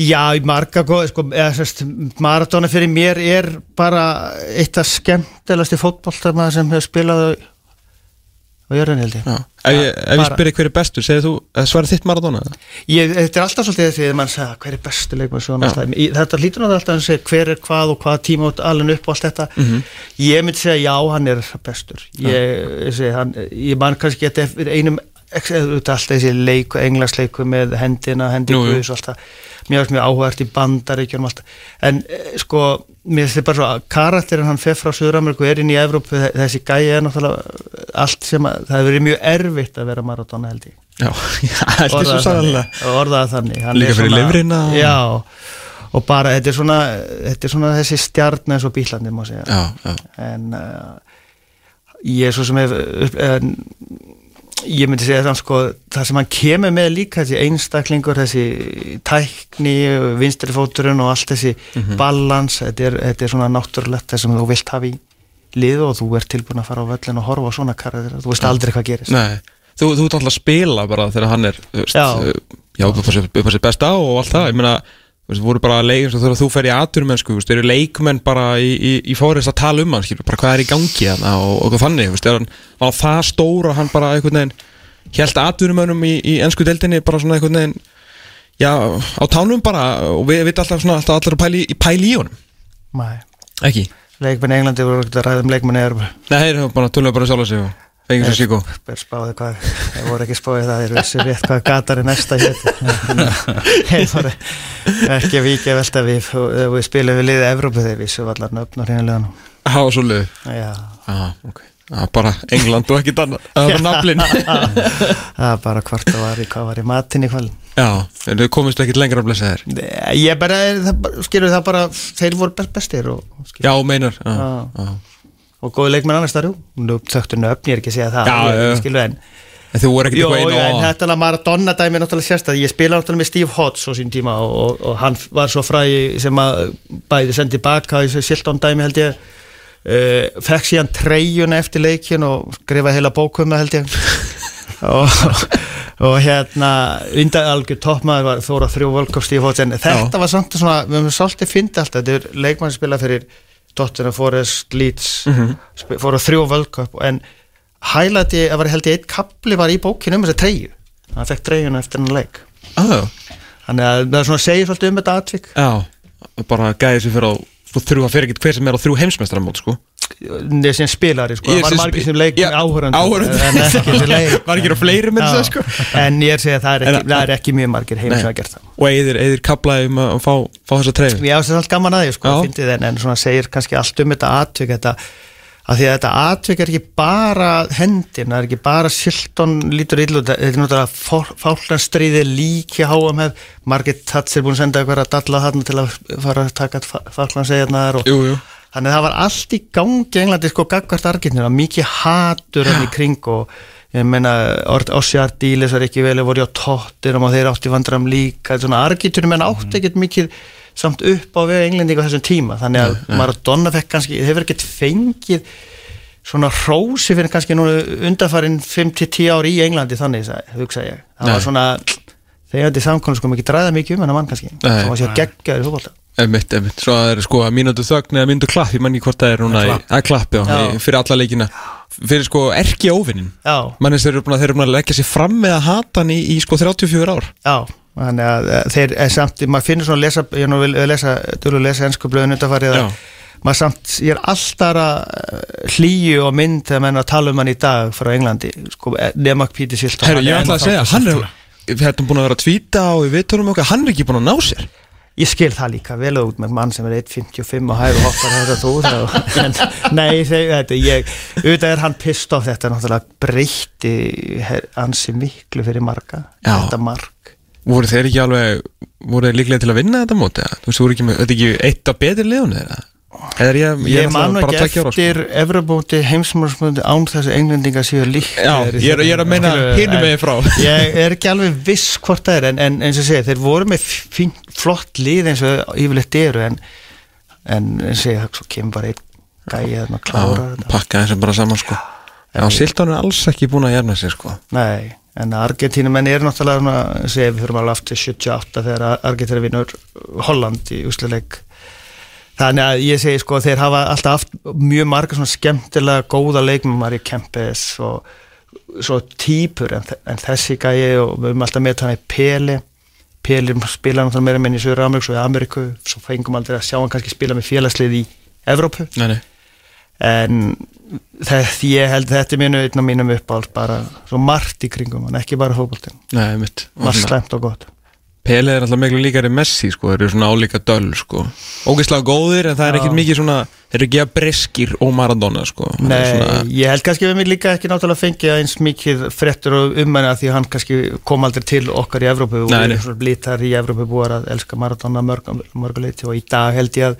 S4: Já, í marga góð, sko, Maradona fyrir mér er bara eitt af skemmtilegasti fótboltar sem hefur spilað á á jörðin held ég
S2: Já. Ef ég, ef ég
S4: bara-
S2: spyrir hver er bestur, segir þú uh, svarar þitt Maradona?
S4: Ég, þetta er alltaf svolítið því að mann segja hver er bestu leikmann svona
S2: Já.
S4: alltaf. Í- þetta lítur náttúrulega alltaf að segja hver er hvað og hvað tíma út alveg upp og allt þetta
S2: Mhm.
S4: ég myndi segja já, hann er bestur ég, ég, segi, hann, ég man kannski geta eftir einum auðvitað alltaf þessi leiku, englansleiku með hendina, hendi
S2: Jú, jú.
S4: guðs og alltaf mér finnst mjög áhugavert í bandaríkjunum alltaf en eh, sko, mér finnst þetta bara svo að karakterin hann fer frá Suður-Ameríku er inn í Evrópu, þe- þessi gæi er náttúrulega allt sem að, það hefur verið mjög erfitt að vera Maradona held ég.
S2: Já, *laughs* það er svo sannlega
S4: orðaða þannig. Hann
S2: Líka fyrir og-
S4: já, og bara þetta er svona, þetta er svona þessi stjarn eins og bílandi má segja.
S2: Já, já,
S4: en uh, ég er svo sem hef en, ég myndi segja þann sko það sem hann kemur með líka þessi einstaklingur þessi tækni vinstri fóturinn og allt þessi
S2: Mhm.
S4: balans, þetta er, þetta er svona náttúrulegt það sem þú vilt hafa í lið og þú ert tilbúin að fara á völlin og horfa á svona karðir þú veist aldrei hvað gerist.
S2: Nei. Þú, þú ert alltaf að spila bara þegar hann er þú veist,
S4: Já.
S2: uh, já upp á sér besta og allt það, ég meina þú veist, voru bara leik, þegar þú fer í aturmennsku þú veist, eru leikmenn bara í, í, í fórist að tala um hann, skilur, bara hvað er í gangi þarna og, og hvað þannig, þú veist, er hann var hann það stór og hann bara einhvern veginn held aturumönnum í, í ennsku deildinni bara svona einhvern veginn já, á tánum bara og við veit alltaf svona alltaf allir að pæli, pæli í honum
S4: Nei.
S2: ekki?
S4: leikmenn í Englandi voru að ræða um leikmenn í Európa
S2: Nei, þeir bara tölum bara sjálf sig og fengið sér síkó?
S4: spáði hvað, þeir voru ekki spáði það þeir vissu rétt hvað gatar er næsta hér. *laughs* Ekki að víkja velta við við spilum við liðið Evrópu þeir vissu allar nöfn og hreinilegan
S2: Há svo liðu
S4: já,
S2: ah, okay. ah, Bara England og ekki annað *laughs* Það var naflin
S4: það bara hvort það var í hvað var í matinn í kvöld.
S2: Já, þau komist ekki lengra að blessa þér?
S4: Ég bara, það, skilur það bara þeir voru best bestir og,
S2: Já, meinar. Já,
S4: Já.
S2: Já.
S4: og góði leikmenn annars þar, nú þögtu nöfn, ég er ekki að segja það
S2: Já,
S4: ég,
S2: já, já.
S4: skilur en
S2: En þú voru ekkert
S4: Jó,
S2: eitthvað
S4: já, en
S2: inn á
S4: þetta er Maradona dæmi er náttúrulega sérstæð ég spila náttúrulega með Steve Hodge á sín tíma og, og, og hann var svo fræ sem að bæði sendi baka í Silton dæmi held ég. Uh, fekk síðan treyjuna eftir leikin og skrifaði heila bókum held ég. *laughs* Og, og hérna undan algjör toppmaður var þóra þrjú völkof Steve Hodge. En þetta var samt svona, við höfum svolítið fyndi alltaf, þetta. Er leikmann sem spila fyrir Tottenham Forest, Leeds mm -hmm. fóru þrjú völkof en hælæti að var held ég eitt kapli var í bókinu um þessa treyju hann fekk treyjuna eftir hann leik
S2: ah,
S4: þannig að það er svona að segja svolítið um þetta atvik
S2: Já, bara gæði sér fyrir á þrjú að fyrir ekkert hver sem er á þrjú heimsmestramót sko.
S4: Neð sem spilari sko, það var margir sem leik
S2: Já,
S4: áhörandi *laughs* ekki
S2: á fleiri með
S4: Já.
S2: þess sko.
S4: en ég er að segja að það er ekki, það er ekki mjög margir heim sem hafa gert það.
S2: Og eðir, eðir kaplaði um að fá, fá þessa treyfi
S4: Ég ást allt gaman að því sko,
S2: Já.
S4: en, en svona segir kannski allt um þetta atvik þetta, að því að þetta atvik er ekki bara hendin, það er ekki bara Silton lítur illa út, þetta er náttúrulega fálkanstríði líki háum hef Margit Tats er búin að senda eitthvað að dalla þarna til að fara að taka fálkansegjarnar og
S2: Jú, jú
S4: þannig að það var allt í gangi Englandi sko gagvart argentinu, mikið hatur hann í kring og ég meina Ossiar Díles var ekki vel voru á tóttinum og þeir átti vandram líka. Svona argentunum en átti ekkert mikið samt upp á við englendingu á þessum tíma. Þannig að Maradona fekk kannski hefur ekkert fengið svona hrósi fyrir kannski nú undanfarinn 5-10 ár í Englandi þannig sagði- hugsa ég, það var svona þegar þetta samkvæmlega sko mikið dræða mikið um hennar mann kannski,
S2: Nei.
S4: það var sér geggjaður í fólkválta
S2: Emitt, emitt, svo það er sko að mínútu þögn eða mínútu klapp, ég man ekki hvort það er núna í-
S4: Klapp.
S2: að klappi á, í- fyrir alla leikina. Fyrir sko erki óvinnin
S4: Já,
S2: mannins þeir eru búin að að leggja sér fram með að hata hann í, í sko 34 ár.
S4: Já, þannig að eh, þeir er samt, maður finnur svona að lesa, ég er nú vil lesa, dörlu að lesa ennsku blöðun undanfarið að maður samt, ég er alltaf að hlýju og mynd þegar menn að tala um hann í dag frá Englandi, sko, nema Píti Silton.
S2: Herru, ég ætla að segja, hann er hérna búin að vera að tvíta og við viðtölum okkar, hann er ekki búin að ná sér.
S4: Ég skil það líka. Vel út með mann sem er 1.55 og hægur hoppar þetta þú *laughs* en nei, þetta, ég, auðvitað er hann pissed off. Þetta, náttúrulega breytti her- ansi miklu fyrir marga,
S2: Já.
S4: þetta marg.
S2: voru þeir ekki alveg, voru þeir líklega til að vinna þetta móti, þú veist, voru ekki með, þetta ekki eitt af betri liðunni þeirra? eða er ég,
S4: Ég,
S2: er
S4: man nú
S2: náttúrulega bara
S4: ekki
S2: sko.
S4: eftir Evrabóti heimsmálsmöndi án þessu englendinga séu líkt
S2: Já, ég er, ég er að meina hinum megin frá. *laughs*
S4: Ég er ekki alveg viss hvort það er en, en eins og segja, þeir voru með fín, flott lið eins og yfirleitt eru en, en eins og segja, svo kemur bara einn gæi þarna að klára þetta.
S2: pakka þessum bara saman sko. Já, Silton er alls ekki búin að jæfna sér sko.
S4: Nei, en Argentínumenn er náttúrulega svona, segja, við fyrir alveg aftur 78 þegar Argentínu vinnur Holland í úsleik Þannig að ég segi sko þeir hafa alltaf haft mjög marga svona skemmtilega góða leikmum Mari Kempes og svo típur en, en þessi gæi og við höfum alltaf með hann í Peli Peli spila náttúrulega meira minn í Söður Ameríku og í Ameríku svo fengum aldrei að sjá hann kannski spila með félagslið í Evrópu.
S2: Nei, nei.
S4: En þetta, ég held þetta er mínu einn af mínum uppáhald bara svo margt í kringum hann, ekki bara
S2: mitt
S4: var slæmt og gott
S2: Pele er alltaf miklu líkari Messi sko Þeir eru svona álíka döl sko. Ógeðslega góðir en það er ekkert mikið svona Þeir eru ekki að breskir og Maradona sko.
S4: Nei,
S2: svona,
S4: ég held kannski við mig líka ekki náttúrulega fengið eins mikið frettur og um hann því hann kannski kom aldrei til okkar í Evrópu og við erum svona blítar í Evrópu búar að elska Maradona mörg, mörguleiti og í dag held ég að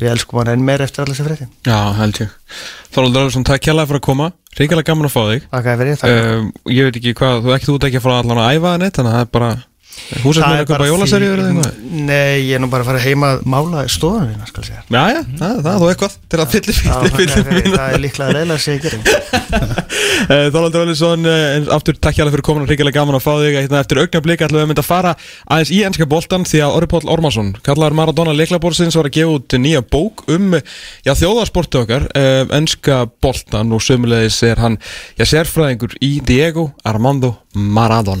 S4: við elskum hann enn meir eftir allir sem frettin
S2: Já, held ég. Þorvaldur Alvarsson, takk kjærlega fyrir að koma. Ríkilega gaman að fá þig.
S4: Takk að verið, takk
S2: um, Ég veit ekki hvað, þú ekki út ekki að fara allan að æfa Þannig að það er bara Húsast með að köpa jólaserjur eða eitthvað?
S4: Nei, ég er nú bara að fara heima að mála stofunum mína, skal segja.
S2: Já, já, það, það er þú eitthvað Til að fyllir mínu
S4: það er líklega reyðlega að segja *laughs*
S2: Þorvaldur Alvarsson, eh, aftur takk kjærlega fyrir komin og ríkilega gaman að fá þig. Hérna, Eftir augnablík ætlum við að mynda að fara aðeins í ennska boltan Því að Orri Páll Ormarsson, kallar Maradona leiklaborsins Var að gefa út nýja bók um þjóðarsportu okkar, ennska boltan Og sömulegis er hann, já, sérfræðingur í Diego Armando Maradona